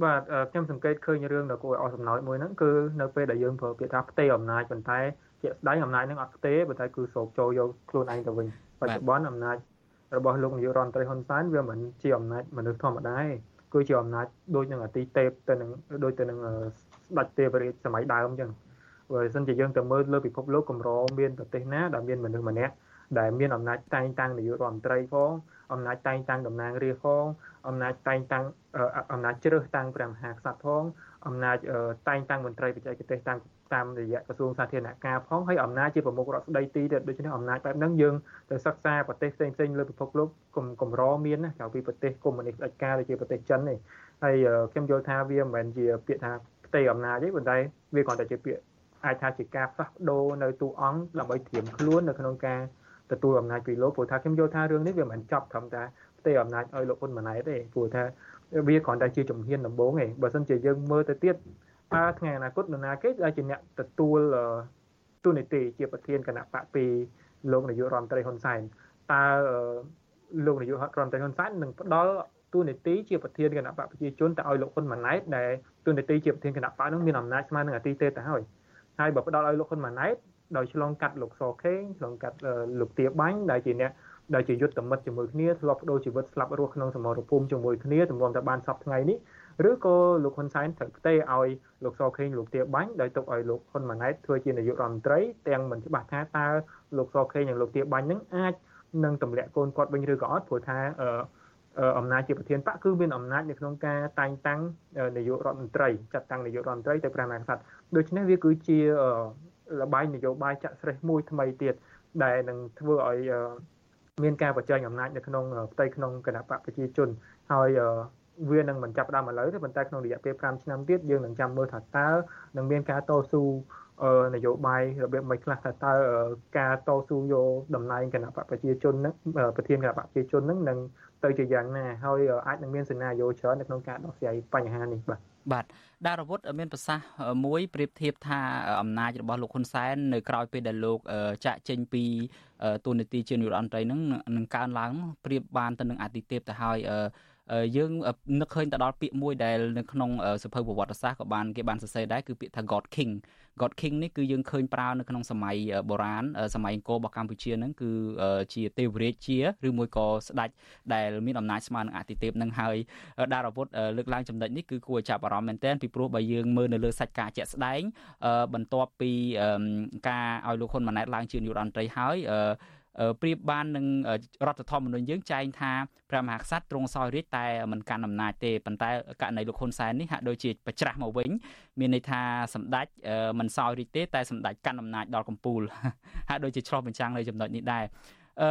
បាទខ្ញុំសង្កេតឃើញរឿងដ៏គួរឲ្យអស់សំណើចមួយហ្នឹងគឺនៅពេលដែលយើងប្រើពាក្យថាផ្ទេរអំណាចប៉ុន្តែជាក់ស្ដែងអំណាចហ្នឹងអត់ផ្ទេរប៉ុន្តែគឺស្រូបចូលយកខ្លួនឯងទៅវិញ បច្ចុប្បន្នអំណាចរបស់លោកនាយករដ្ឋមន្ត្រីហ៊ុនសែនវាមិនជាអំណាចមនុស្សធម្មតាទេគឺជាអំណាចដូចនឹងអាទីទេពទៅនឹងដូចទៅនឹងស្ដេចទេវរាជសម័យដើមអញ្ចឹងបើមិនជាយើងទៅមើលលើពិភពលោកកម្រមានប្រទេសណាដែលមានមនុស្សម្នាក់ដែលមានអំណាចតែងតាំងនាយករដ្ឋមន្ត្រីផងអំណាចតែងតាំងតំណាងរាស្ត្រផងអំណាចតែងតាំងអំណាចជ្រើសតាំងព្រះមហាក្សត្រផងអំណាចតែងតាំងមន្ត្រីបច្ចេកទេសតាំង តាមរយៈក្រសួងសាធារណការផងហើយអំណាចជាប្រមុខរដ្ឋស្ដីទីទៀតដូច្នេះអំណាចបែបហ្នឹងយើងទៅសិក្សាប្រទេសផ្សេងផ្សេងលើពិភពលោកកុំកម្រមានណាក្រៅពីប្រទេសកុម្មុយនីសផ្ដាច់ការដូចជាប្រទេសចិននេះហើយខ្ញុំយល់ថាវាមិនមែនជាពាក្យថាផ្ទៃអំណាចទេប៉ុន្តែវាគ្រាន់តែជាពាក្យអាចថាជាការផ្លាស់ប្ដូរនៅទូអង្គដើម្បីត្រៀមខ្លួននៅក្នុងការទទួលអំណាចពីលោកព្រោះថាខ្ញុំយល់ថារឿងនេះវាមិនចប់ត្រឹមតែផ្ទៃអំណាចឲ្យលោកហ៊ុនម៉ាណែតទេព្រោះថាវាគ្រាន់តែជាជំហានដំបូងទេបើមិនជាយើងមើលទៅទៀត តើថ្ងៃអនាគតនរណាគេដែលជាអ្នកទទួលទូនីតិជាប្រធានគណៈបកពីលោកនាយករដ្ឋមន្ត្រីហ៊ុនសែនតើលោកនាយករដ្ឋមន្ត្រីហ៊ុនសែននឹងផ្ដល់ទូនីតិជាប្រធានគណៈបកប្រជាជនទៅឲ្យលោកហ៊ុនម៉ាណែតដែលទូនីតិជាប្រធានគណៈបកនោះមានអំណាចស្មើនឹងអតីតទេទៅហើយហើយបើផ្ដល់ឲ្យលោកហ៊ុនម៉ាណែតដោយឆ្លងកាត់លោកសខេងឆ្លងកាត់លោកទាបាញ់ដែលជាអ្នកដែលជាយុទ្ធមិត្តជាមួយគ្នាធ្លាប់បដូរជីវិតស្លាប់រស់ក្នុងសមរភូមិជាមួយគ្នាទម្រាំតែបានសពថ្ងៃនេះ ឬក៏លោកហ៊ុនសែនត្រូវផ្ទេរឲ្យលោកសខេងលោកទាបាញ់ដោយទុកឲ្យលោកហ៊ុនម៉ាណែតធ្វើជានាយករដ្ឋមន្ត្រីទាំងមិនច្បាស់ថាតើលោកសខេងនិងលោកទាបាញ់នឹងអាចនឹងទម្លាក់កូនគាត់វិញឬក៏អត់ព្រោះថាអឺអំណាចជាប្រធានបកគឺមានអំណាចនៅក្នុងការតែងតាំងនាយករដ្ឋមន្ត្រីចាត់តាំងនាយករដ្ឋមន្ត្រីទៅព្រះមហាក្សត្រដូច្នេះវាគឺជាលបាយនយោបាយចាក់ស្រេះមួយថ្មីទៀតដែលនឹងធ្វើឲ្យមានការបញ្ចេញអំណាចនៅក្នុងផ្ទៃក្នុងគណៈបកប្រជាជនហើយ វានឹងមិនចាប់ផ្ដើមឥឡូវទេប៉ុន្តែក្នុងរយៈពេល5ឆ្នាំទៀតយើងនឹងចាំមើលថាតើនឹងមានការតស៊ូនយោបាយរបៀបមិនខ្លះថាតើការតស៊ូយកតំណែងគណៈបកប្រជាជននឹងប្រធានគណៈបកប្រជាជននឹងនឹងទៅជាយ៉ាងណាហើយអាចនឹងមានសេណារីយ៉ូច្រើននៅក្នុងការដោះស្រាយបញ្ហានេះបាទបាទដារវុធមានប្រសាសន៍មួយប្រៀបធៀបថាអំណាចរបស់លោកហ៊ុនសែននៅក្រៅពេលដែលលោកចាក់ចេញពីទូនីតិជានាយករដ្ឋមន្ត្រីនឹងនឹងកើនឡើងប្រៀបបានទៅនឹងអតិទេពទៅហើយ យើងនឹកឃើញទៅដល់ពាក្យមួយដែលនៅក្នុងសភៅប្រវត្តិសាស្ត្រក៏បានគេបានសរសេរដែរគឺពាក្យថា God King God King នេះគឺយើងឃើញប្រើនៅក្នុងសម័យបុរាណសម័យអង្គររបស់កម្ពុជាហ្នឹងគឺជាទេវរាជជាឬមួយក៏ស្ដេចដែលមានអំណាចស្មើនឹងអតិទេពនឹងហើយដារវុធលើកឡើងចំណុចនេះគឺគួរចាប់អារម្មណ៍មែនទែនពីព្រោះបើយើងមើលនៅលើសាច់ការជាក់ស្ដែងបន្ទាប់ពីការឲ្យលោកហ៊ុនម៉ាណែតឡើងជានាយករដ្ឋមន្ត្រីហើយ ប្រៀបបាននឹងរដ្ឋធម្មនុញ្ញយើងចែងថាព្រះមហាក្សត្រទ្រង់សោយរាជតែមិនកាន់អំណាចទេប៉ុន្តែករណីលោកហ៊ុនសែននេះហាក់ដូចជាប្រច្រាស់មកវិញមានន័យថាសម្ដេចមិនសោយរាជទេតែសម្ដេចកាន់អំណាចដល់កំពូលហាក់ដូចជាឆ្លោះបញ្ចាំងនៅចំណុចនេះដែរអឺ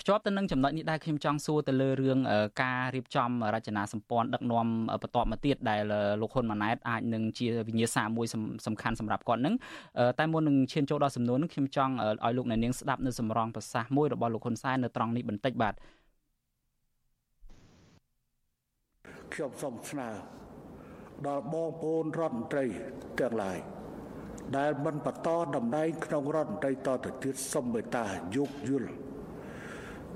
ភ្ជាប់ទៅនឹងចំណុចនេះដែរខ្ញុំចង់សួរទៅលើរឿងការរៀបចំរចនាសម្ព័ន្ធដឹកនាំបន្ទាប់មកទៀតដែលលោកហ៊ុនម៉ាណែតអាចនឹងជាវិញ្ញាសាមួយសំខាន់សម្រាប់គាត់នឹងតែមុននឹងឈានចូលដល់សំណួរនឹងខ្ញុំចង់ឲ្យលោកអ្នកនាងស្ដាប់នៅសម្រងប្រសាសន៍មួយរបស់លោកហ៊ុនសែននៅត្រង់នេះបន្តិចបាទខ្ញុំសូមស្នើដល់បងប្អូនរដ្ឋមន្ត្រីទាំងឡាយដែលមិនបន្តតំណែងក្នុងរដ្ឋមន្ត្រីតទៅទៀតសូមមេត្តាយោគយល់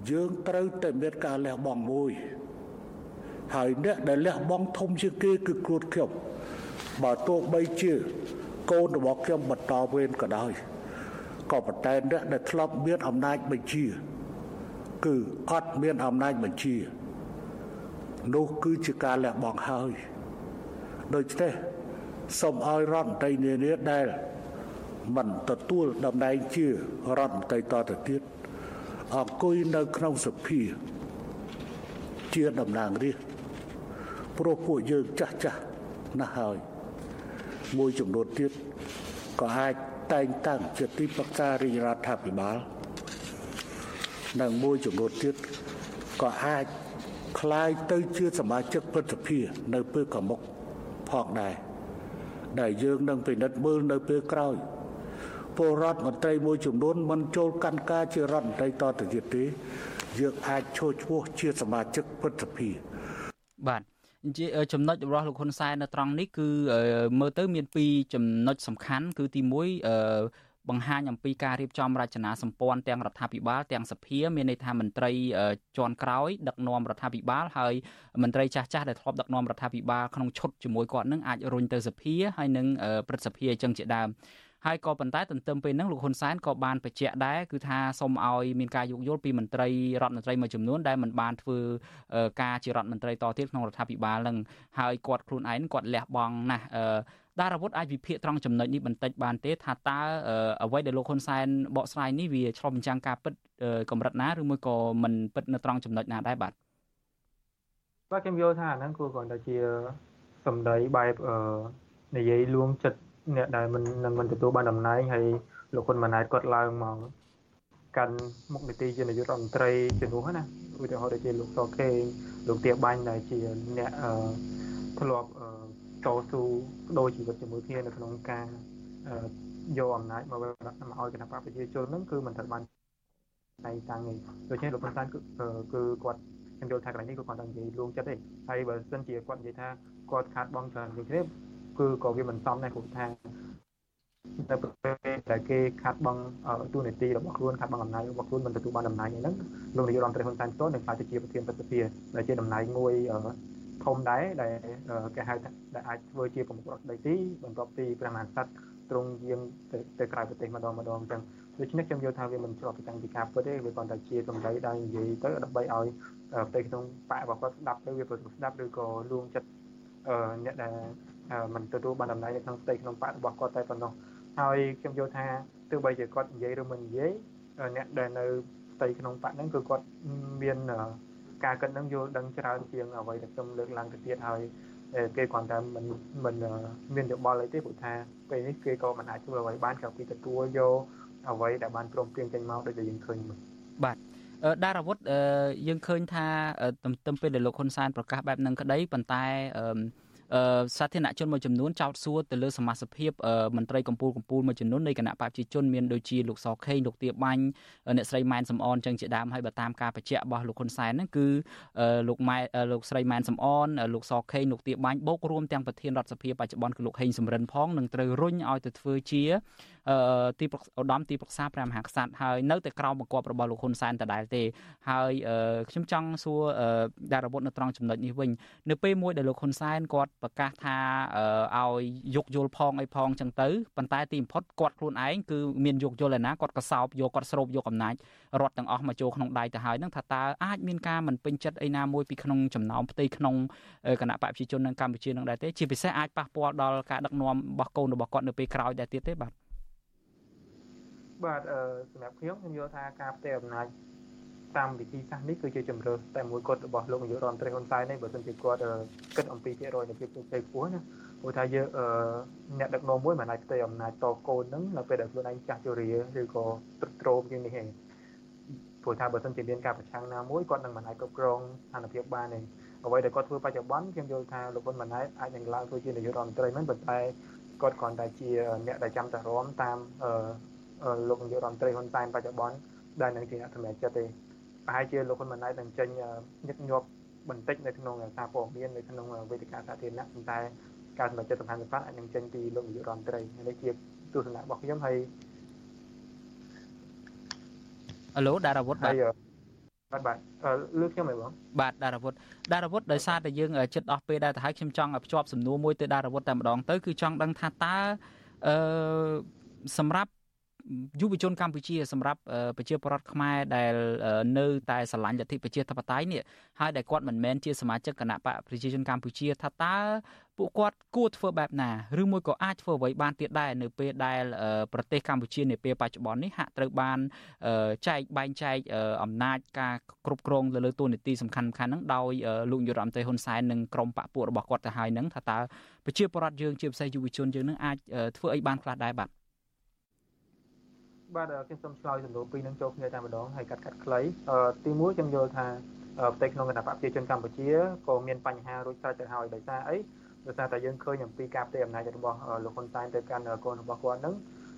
យើងត្រូវតែមានការលះបង់មួយហើយអ្នកដែលលះបង់ធំជាងគេគឺគ្រូតខ្ញុំបើទោះបីជាកូនរបស់ខ្ញុំបន្តវេនក៏ដោយក៏ប៉ុន្តែអ្នកដែលធ្លាប់មានអំណាចបញ្ជា គឺអត់មានអំណាចបញ្ជានោះគឺជាការលះបង់ហើយដូច្នេះសូមឲ្យរដ្ឋមន្ត្រីនានាដែលមិនទទួលតំណែងជារដ្ឋមន្ត្រីតទៅទៀត អង្គុយនៅក្នុងសភាជាតំណាងរាស្ត្រព្រោះពួកយើងចាស់ចាស់ណាស់ហើយមួយចំនួនទៀតក៏អាចតែងតាំងជាទីប្រឹក្សារាជរដ្ឋាភិបាលនិងមួយចំនួនទៀតក៏អាចคล้ายទៅជាសមាជិកព្រឹទ្ធសភានៅពេលខាងមុខផងដែរដែលយើងនឹងពិនិត្យមើលនៅពេលក្រោយ ពលរដ្ឋមន្ត្រីមួយចំនួនមិនចូលកាន់ការជារដ្ឋមន្ត្រីតទៅទៀតទេយើងអាចឈរឈ្មោះជាសមាជិកព្រឹទ្ធសភាបាទជាចំណុចរបស់លោកហ៊ុនសែននៅត្រង់នេះគឺមើលទៅមានពីរចំណុចសំខាន់ គឺទី1បង្ហាញអំពីការរៀបចំរចនាសម្ព័ន្ធទាំងរដ្ឋាភិបាលទាំងសភាមានន័យថាមន្ត្រីជាន់ក្រោយដឹកនាំរដ្ឋាភិបាលហើយមន្ត្រីចាស់ចាស់ដែលធ្លាប់ដឹកនាំរដ្ឋាភិបាលក្នុងឈុតជាមួយគាត់នឹងអាចរុញទៅសភាហើយនឹងព្រឹទ្ធសភាអញ្ចឹងជាដើម ហើយក៏ប៉ុន្តែទន្ទឹមពេលហ្នឹងលោកហ៊ុនសែនក៏បានបញ្ជាក់ដែរគឺថាសូមឲ្យមានការយោគយល់ពីមន្ត្រីរដ្ឋមន្ត្រីមួយចំនួនដែលមិនបានធ្វើការជារដ្ឋមន្ត្រីតទៀតក្នុងរដ្ឋាភិបាលនឹងហើយគាត់ខ្លួនឯងគាត់លះបង់ណាស់តារាវុធអាចវិភាគត្រង់ចំណុចនេះបន្តិចបានទេថាតើអ្វីដែលលោកហ៊ុនសែនបកស្រាយនេះវាឆ្លុះបញ្ចាំងការពិតកម្រិតណាឬមួយក៏មិនពិតនៅត្រង់ចំណុចណាដែរបាទបាទខ្ញុំយល់ថាអាហ្នឹងគួរគ្រាន់តែជាសម្ដីបែបនិយាយលួងចិត្ត អ្នកដែលមិននឹងមិនទទួលបានតំណែងហើយលោកហ៊ុនម៉ាណែតគាត់ឡើងមកកាន់មុខនីតិជានាយករដ្ឋមន្ត្រីជំនួសណាឧទាហរណ៍ដូចជាលោកសខេងលោកទាបាញ់ដែលជាអ្នកធ្លាប់តស៊ូបដូរជីវិតជាមួយគ្នានៅក្នុងការយកអំណាចមកមកឲ្យគណៈបកប្រជាជនហ្នឹងគឺមិនត្រូវបានតែតាំងទេដូច្នេះលោកហ៊ុនសែនគឺគឺគាត់ខ្ញុំយល់ថាកន្លែងនេះគឺគាត់តែនិយាយលួងចិត្តទេហើយបើសិនជាគាត់និយាយថាគាត់ខាតបង់ច្រើនជាងគ្នា គឺក៏វាមិនសមដែរព្រោះថានៅពេលដែលគេខាត់បង់ទូនាទីរបស់ខ្លួនខាត់បង់អំណាចរបស់ខ្លួនមិនទទួលបានតំណែងហ្នឹងលោកនាយករដ្ឋមន្ត្រីហ៊ុនសែនផ្ទាល់នឹងក្លាយទៅជាប្រធានប្រតិភិដែលជាតំណែងមួយធំដែរដែលគេហៅថាដែលអាចធ្វើជាប្រមុខរដ្ឋដីទីបន្ទាប់ពីព្រះមហាក្សត្រទ្រង់យាងទៅក្រៅប្រទេសម្ដងម្ដងអញ្ចឹងដូច្នេះខ្ញុំយល់ថាវាមិនឆ្លុះពីតាំងពីការពិតទេវាគ្រាន់តែជាសម្ដីដែលនិយាយទៅដើម្បីឲ្យផ្ទៃក្នុងបករបស់គាត់ស្ដាប់ទៅវាប្រទស្ដាប់ឬក៏លួងចិត្តអ្នកដែល មិនទទួលបានតំណែងនៅក្នុងផ្ទៃក្នុងបករបស់គាត់តែប៉ុណ្ណោះហើយខ្ញុំយល់ថាទោះបីជាគាត់និយាយឬមិននិយាយអ្នកដែលនៅផ្ទៃក្នុងបកហ្នឹងគឺគាត់មានការគិតនឹងយល់ដឹងច្រើនជាងអ្វីដែលខ្ញុំលើកឡើងទៅទៀតហើយគេគ្រាន់តែមិនមិនមានយោបល់អីទេព្រោះថាពេលនេះគេក៏មិនអាចធ្វើអ្វីបានក្រៅពីទទួលយកអ្វីដែលបានព្រមព្រៀងចេញមកដូចដែលយើងឃើញបាទដារាវុធយើងឃើញថាទន្ទឹមពេលដែលលោកហ៊ុនសែនប្រកាសបែបហ្នឹងក្តីប៉ុន្តែ សាធារណជនមួយចំនួនចោទសួរទៅលើសមាជិកភាពមន្ត្រីកម្ពុជាកម្ពុជាមួយចំនួននៃគណៈបព្វជិជនមានដូចជាលោកសខេងលោកទាបាញ់អ្នកស្រីម៉ែនសំអនចឹងជាដើមហើយបើតាមការបញ្ជាក់របស់លោកហ៊ុនសែនហ្នឹងគឺលោកម៉ែលោកស្រីម៉ែនសំអនលោកសខេងលោកទាបាញ់បូករួមទាំងប្រធានរដ្ឋសភាបច្ចុប្បន្នគឺលោកហេងសំរិនផងនឹងត្រូវរុញឲ្យទៅធ្វើជាទីឧត្តមទីប្រឹក្សាព្រះមហាក្សត្រហើយនៅតែក្រោមបង្គាប់របស់លោកហ៊ុនសែនដដែលទេ ហើយខ្ញុំចង់សួរដារវុធនៅត្រង់ចំណុចនេះវិញនៅពេលមួយដែលលោកហ៊ុនសែនគាត់ប្រកាសថាឲ្យយកយល់ផងអីផងចឹងទៅប៉ុន្តែទីបំផុតគាត់ខ្លួនឯងគឺមានយកយល់ឯណាគាត់ក៏សោបយកគាត់ស្រូបយកអំណាចរដ្ឋទាំងអស់មកចូលក្នុងដៃទៅហើយនឹងថាតើអាចមានការមិនពេញចិត្តអីណាមួយពីក្នុងចំណោមផ្ទៃក្នុងគណៈបព្វជិជននៅកម្ពុជានឹងដែរទេជាពិសេសអាចប៉ះពាល់ដល់ការដឹកនាំរបស់កូនរបស់គាត់នៅពេលក្រោយដែរទៀតទេបាទ បាទសម្រាប់ខ្ញុំខ្ញុំយល់ថាការផ្ទេរអំណាចតាមវិធីសាស្ត្រនេះគឺជាជំរើសតែមួយគត់របស់លោកនាយករដ្ឋមន្ត្រីហ៊ុនសែននេះបើមិនជាគាត់គិតអំពីភាគរយនៃភាពជោគជ័យខ្ពស់ណាព្រោះថាយើងអ្នកដឹកនាំមួយមិនអាចផ្ទេរអំណាចតកូននឹងនៅពេលដែលខ្លួនឯងចាស់ជរាឬក៏ទ្រុឌទ្រោមជាងនេះឯងព្រោះថាបើសិនជាមានការប្រឆាំងណាមួយគាត់នឹងមិនអាចគ្រប់គ្រងស្ថានភាពបានទេអ្វីដែលគាត់ធ្វើបច្ចុប្បន្នខ្ញុំយល់ថាលោកហ៊ុនម៉ាណែតអាចនឹងឡើងធ្វើជានាយករដ្ឋមន្ត្រីមិនប៉ុន្តែគាត់គ្រាន់តែជាអ្នកដែលចាំតែរំតាម លោកនាយករដ្ឋមន្ត្រីហ៊ុនសែនបច្ចុប្បន្នដែលនឹងជាអ្នកសម្រេចចិត្តទេប្រហែលជាលោកហ៊ុនម៉ាណែតនឹងចេញញឹកញាប់បន្តិចនៅក្នុងសារព័ត៌មាននៅក្នុងវេទិកាសាធារណៈប៉ុន្តែការសម្រេចចិត្តសំខាន់ៗអាចនឹងចេញពីលោកនាយករដ្ឋមន្ត្រីនេះជាទស្សនៈរបស់ខ្ញុំហើយអឡូដារាវុធបាទបាទបាទលើខ្ញុំហ៎បងបាទដារាវុធដារាវុធដោយសារតែយើងចិត្តអស់ពេលដែរទៅហើយខ្ញុំចង់ភ្ជាប់សំណួរមួយទៅដារាវុធតែម្ដងទៅគឺចង់ដឹងថាតើអឺសម្រាប់ យុវជនកម្ពុជាសម្រាប់ប្រជាពលរដ្ឋខ្មែរដែលនៅតែស្រឡាញ់លទ្ធិប្រជាធិបតេយ្យនេះហើយដែលគាត់មិនមែនជាសមាជិកគណៈបកប្រជាជនកម្ពុជាថាតើពួកគាត់គួរធ្វើបែបណាឬមួយក៏អាចធ្វើអ្វីបានទៀតដែរនៅពេលដែលប្រទេសកម្ពុជានាពេលបច្ចុប្បន្ននេះហាក់ត្រូវបានចែកបែងចែកអំណាចការគ្រប់គ្រងលើលើតួនាទីសំខាន់ៗហ្នឹងដោយលោកយុរដ្ឋមន្ត្រីហ៊ុនសែននិងក្រុមបកពួករបស់គាត់ទៅហើយហ្នឹងថាតើប្រជាពលរដ្ឋយើងជាពិសេសយុវជនយើងនឹងអាចធ្វើអីបានខ្លះដែរបាទ បាទខ្ញុំសូមឆ្លើយសំណួរពីរនឹងចូលគ្នាតែម្ដងហើយកាត់កាត់ខ្លីទីមួយខ្ញុំយល់ថាផ្ទៃក្នុងគណៈបកប្រជាជនកម្ពុជាក៏មានបញ្ហារួចស្រេចទៅហើយដោយសារអីដោយសារតែយើងឃើញអំពីការផ្ទេរអំណាចរបស់លោកហ៊ុនសែនទៅកាន់កូនរបស់គាត់ហ្នឹង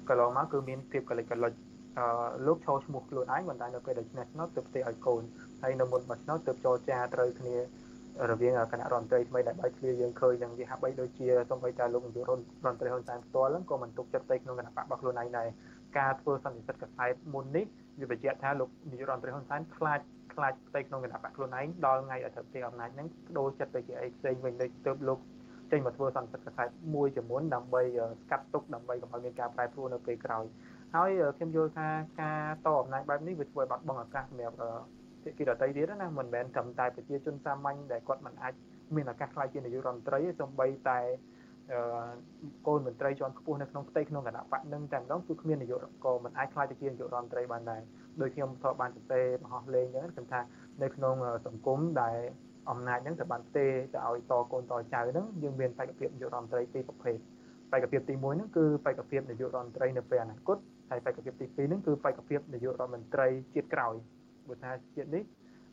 កន្លងមកគឺមានភាពកលិចកលុចអឺលោកឈរឈ្មោះខ្លួនឯងប៉ុន្តែនៅពេលដែលឆ្នះឆ្នោតទើបផ្ទេរឲ្យកូនហើយនៅមុនបោះឆ្នោតទើបចរចាត្រូវគ្នារវាងគណៈរដ្ឋមន្ត្រីថ្មីដែលបើកឃ្លាយើងឃើញនឹងវាហាក់បីដូចជាសូម្បីតែលោកនាយករដ្ឋមន្ត្រីហ៊ុនសែនផ្ទាល់ហ្នឹងក៏មិនទុកចិត្តទៅក្នុងគណៈបករបស់ខ្លួនឯងដែរ ការធ្វើសន្និសិទកសែតមុននេះវាបញ្ជាក់ថាលោកនាយករដ្ឋមន្ត្រីហ៊ុនសែនខ្លាចខ្លាចផ្ទៃក្នុងគណៈបកខ្លួនឯងដល់ថ្ងៃអធិបតេយ្យអំណាចហ្នឹងបដូរចិត្តទៅជាអីផ្សេងវិញដូចទៅលោកចេញមកធ្វើសន្និសិទកសែតមួយចំនួនដើម្បីស្កាត់ទុកដើម្បីកុំឲ្យមានការប្រែប្រួលនៅពេលក្រោយហើយខ្ញុំយល់ថាការតអំណាចបែបនេះវាធ្វើឲ្យបាត់បង់ឱកាសសម្រាប់ភាគីដទៃទៀតណាមិនមែនត្រឹមតែប្រជាជនសាមញ្ញដែលគាត់មិនអាចមានឱកាសខ្លាចជានាយករដ្ឋមន្ត្រីទេសូម្បីតែ កូនមន្ត្រីជាន់ខ្ពស់នៅក្នុងផ្ទៃក្នុងគណៈបកនឹងតែម្ដងគឺគ្មាននាយកក៏មិនអាចខ្លាចទៅជានាយករដ្ឋមន្ត្រីបានដែរដោយខ្ញុំធ្លាប់បានសរសេរមហោះលេងអញ្ចឹងខ្ញុំថានៅក្នុងសង្គមដែលអំណាចហ្នឹងត្រូវបានផ្ទេរទៅឲ្យតកូនតចៅហ្នឹងយើងមានបេក្ខភាពនាយករដ្ឋមន្ត្រីពីរប្រភេទបេក្ខភាពទី1ហ្នឹងគឺបេក្ខភាពនាយករដ្ឋមន្ត្រីនៅពេលអនាគតហើយបេក្ខភាពទី2ហ្នឹងគឺបេក្ខភាពនាយករដ្ឋមន្ត្រីជាតិក្រោយបើថាជាតិនេះ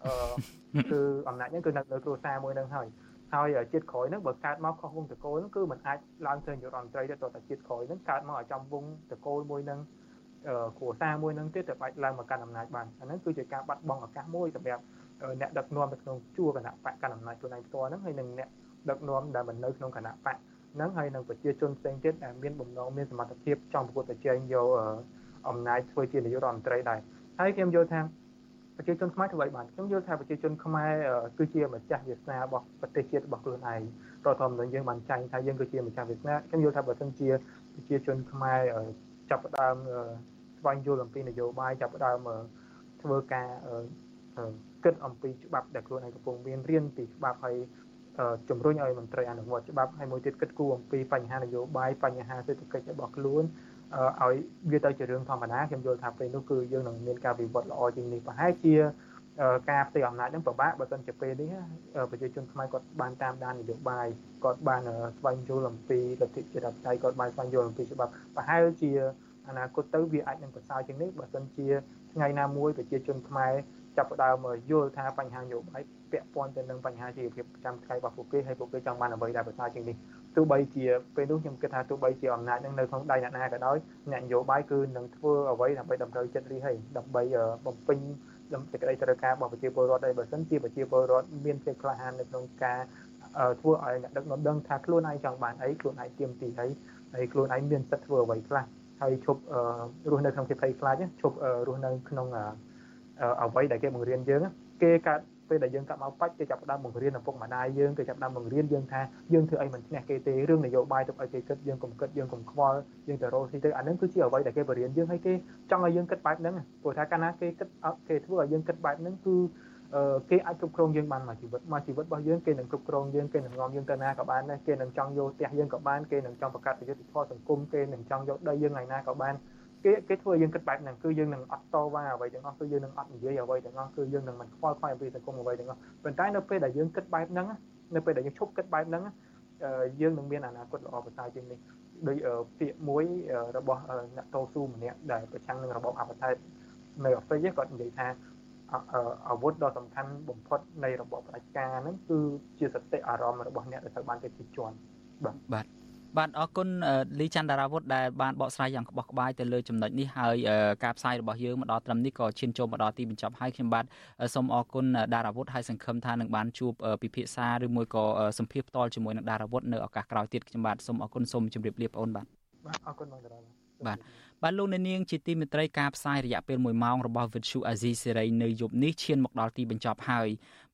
អឺគឺអំណាចហ្នឹងគឺនៅលើគ្រួសារមួយហ្នឹងហើយ ហើយជាតិក្រោយហ្នឹងបើកើតមកខុសវងតកូលហ្នឹងគឺมันអាចឡើងធ្វើនាយករដ្ឋមន្ត្រីទេតើតែជាតិក្រោយហ្នឹងកើតមកឲ្យចំវងតកូលមួយហ្នឹងគ្រួសារមួយហ្នឹងទៀតទៅបាច់ឡើងមកកាន់អំណាចបានអាហ្នឹងគឺជាការបាត់បង់ឱកាសមួយសម្រាប់អ្នកដឹកនាំនៅក្នុងជួរគណៈបកកាន់អំណាចខ្លួនឯងផ្ទាល់ហ្នឹងហើយនឹងអ្នកដឹកនាំដែលមិននៅក្នុងគណៈបកហ្នឹងហើយនឹងប្រជាជនផ្សេងទៀតដែលមានបំណងមានសមត្ថភាពចង់ប្រកួតប្រជែងយកអំណាចធ្វើជានាយករដ្ឋមន្ត្រីដែរហើយខ្ញុំយល់ថា ប្រជាជនខ្មែរធ្វើឲ្យបានខ្ញុំយល់ថាប្រជាជនខ្មែរគឺជាម្ចាស់វាសនារបស់ប្រទេសជាតិរបស់ខ្លួនឯងរដ្ឋធម្មនុញ្ញយើងបានចែងថាយើងគឺជាម្ចាស់វាសនាខ្ញុំយល់ថាបើសិនជាប្រជាជនខ្មែរចាប់ផ្ដើមស្វែងយល់អំពីនយោបាយចាប់ផ្ដើមធ្វើការគិតអំពីច្បាប់ដែលខ្លួនឯងកំពុងមានរៀនពីច្បាប់ហើយជំរុញឲ្យមន្ត្រីអនុវត្តច្បាប់ហើយមួយទៀតគិតគូរអំពីបញ្ហានយោបាយបញ្ហាសេដ្ឋកិច្ចរបស់ខ្លួន ឲ្យវាទៅជារឿងធម្មតាខ្ញុំយល់ថាពេលនោះគឺយើងនឹងមានការវិវត្តល្អជាងនេះប្រហែលជាការផ្ទេរអំណាចនឹងពិបាកបើមិនជាពេលនេះប្រជាជនខ្មែរគាត់បានតាមដាននយោបាយគាត់បានស្វែងយល់អំពីលទ្ធិជាតិបតៃគាត់បានស្វែងយល់អំពីច្បាប់ប្រហែលជាអនាគតទៅវាអាចនឹងប្រសើរជាងនេះបើមិនជាថ្ងៃណាមួយប្រជាជនខ្មែរចាប់ផ្ដើមយល់ថាបញ្ហានយោបាយពាក់ព័ន្ធទៅនឹងបញ្ហាជីវភាពប្រចាំថ្ងៃរបស់ពួកគេហើយពួកគេចង់បានអ្វីដែលប្រសើរជាងនេះ ទោះបីជាពេលនោះខ្ញុំគិតថាទោះបីជាអំណាចនឹងនៅក្នុងដៃអ្នកណាក៏ដោយអ្នកនយោបាយគឺនឹងធ្វើអ្វីដើម្បីតម្រូវចិត្តរីហើយដើម្បីបំពេញសេចក្តីត្រូវការរបស់ប្រជាពលរដ្ឋដែរបើមិនជាប្រជាពលរដ្ឋមានភាពក្លាហាននៅក្នុងការធ្វើឲ្យអ្នកដឹកនាំដឹងថាខ្លួនឯងចង់បានអីខ្លួនឯងទៀមទីអីហើយខ្លួនឯងមានសិទ្ធិធ្វើអ្វីខ្លះហើយឈប់រស់នៅក្នុងភាពភ័យខ្លាចឈប់រស់នៅក្នុងអ្វីដែលគេបង្រៀនយើងគេកើត ពេលដែលយើងកลับមកបាច់គេចាប់ផ្ដើមបង្រៀនឪពុកម្ដាយយើងគេចាប់ផ្ដើមបង្រៀនយើងថាយើងធ្វើអីមិនឈ្នះគេទេរឿងនយោបាយទុកឲ្យគេគិតយើងកុំគិតយើងកុំខ្វល់យើងទៅរកស៊ីទៅអានឹងគឺជាអ្វីដែលគេបង្រៀនយើងហើយគេចង់ឲ្យយើងគិតបែបហ្នឹងព្រោះថាកាលណាគេគិតគេធ្វើឲ្យយើងគិតបែបហ្នឹងគឺគេអាចគ្រប់គ្រងយើងបានមួយជីវិតមួយជីវិតរបស់យើងគេនឹងគ្រប់គ្រងយើងគេនឹងនាំយើងទៅណាក៏បានដែរគេនឹងចង់យកផ្ទះយើងក៏បានគេនឹងចង់បង្កើតប្រយោជន៍ផលសង្គមគេនឹងចង់យកដីយើងថ្ងៃណាក៏បាន គេគេធ្វើយើងគិតបែបហ្នឹងគឺយើងនឹងអត់តវ៉ាអ្វីទាំងអស់គឺយើងនឹងអត់និយាយអ្វីទាំងអស់គឺយើងនឹងមិនខ្វល់ខ្វាយអំពីសង្គមអ្វីទាំងអស់ប៉ុន្តែនៅពេលដែលយើងគិតបែបហ្នឹងនៅពេលដែលយើងឈប់គិតបែបហ្នឹងយើងនឹងមានអនាគតល្អប្រសើរជាងនេះដោយពាក្យមួយរបស់អ្នកតស៊ូម្នាក់ដែលប្រឆាំងនឹងរបបអបថេតនៅអាហ្វ្រិកគាត់និយាយថាអាវុធដ៏សំខាន់បំផុតនៃរបបផ្ដាច់ការហ្នឹងគឺជាសតិអារម្មណ៍របស់អ្នកដែលត្រូវបានគេជិះជាន់បាទបាទ បាទអរគុណលីច័ន្ទដារាវុធដែលបានបកស្រាយយ៉ាងក្បោះក្បាយទៅលើចំណុចនេះហើយការផ្សាយរបស់យើងមកដល់ត្រឹមនេះក៏ឈានចូលមកដល់ទីបញ្ចប់ហើយខ្ញុំបាទសូមអរគុណដារាវុធហើយសង្ឃឹមថានឹងបានជួបពិភាក្សាឬមួយក៏សម្ភាសផ្ទាល់ជាមួយនឹងដារាវុធនៅឱកាសក្រោយទៀតខ្ញុំបាទសូមអរគុណសូមជម្រាបលាបងអូនបាទបាទអរគុណបងតារាបាទ បាទលោកអ្នកនាងជាទីមេត្រីការផ្សាយរយៈពេល1ម៉ោងរបស់ Vuthu Azizi Serai នៅយប់នេះឈានមកដល់ទីបញ្ចប់ហើយ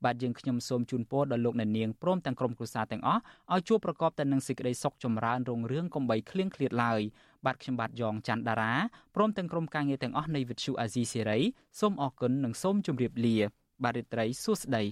បាទយើងខ្ញុំសូមជូនពរដល់លោកអ្នកនាងព្រមទាំងក្រុមគ្រួសារទាំងអស់ឲ្យជួបប្រកបតែនឹងសេចក្តីសុខចម្រើនរុងរឿងកំបីឃ្លៀងឃ្លាតឡើយបាទខ្ញុំបាទយ៉ងច័ន្ទដារាព្រមទាំងក្រុមការងារទាំងអស់នៃ Vuthu Azizi Serai សូមអរគុណនិងសូមជម្រាបលា បាទរីត្រីសួស្តី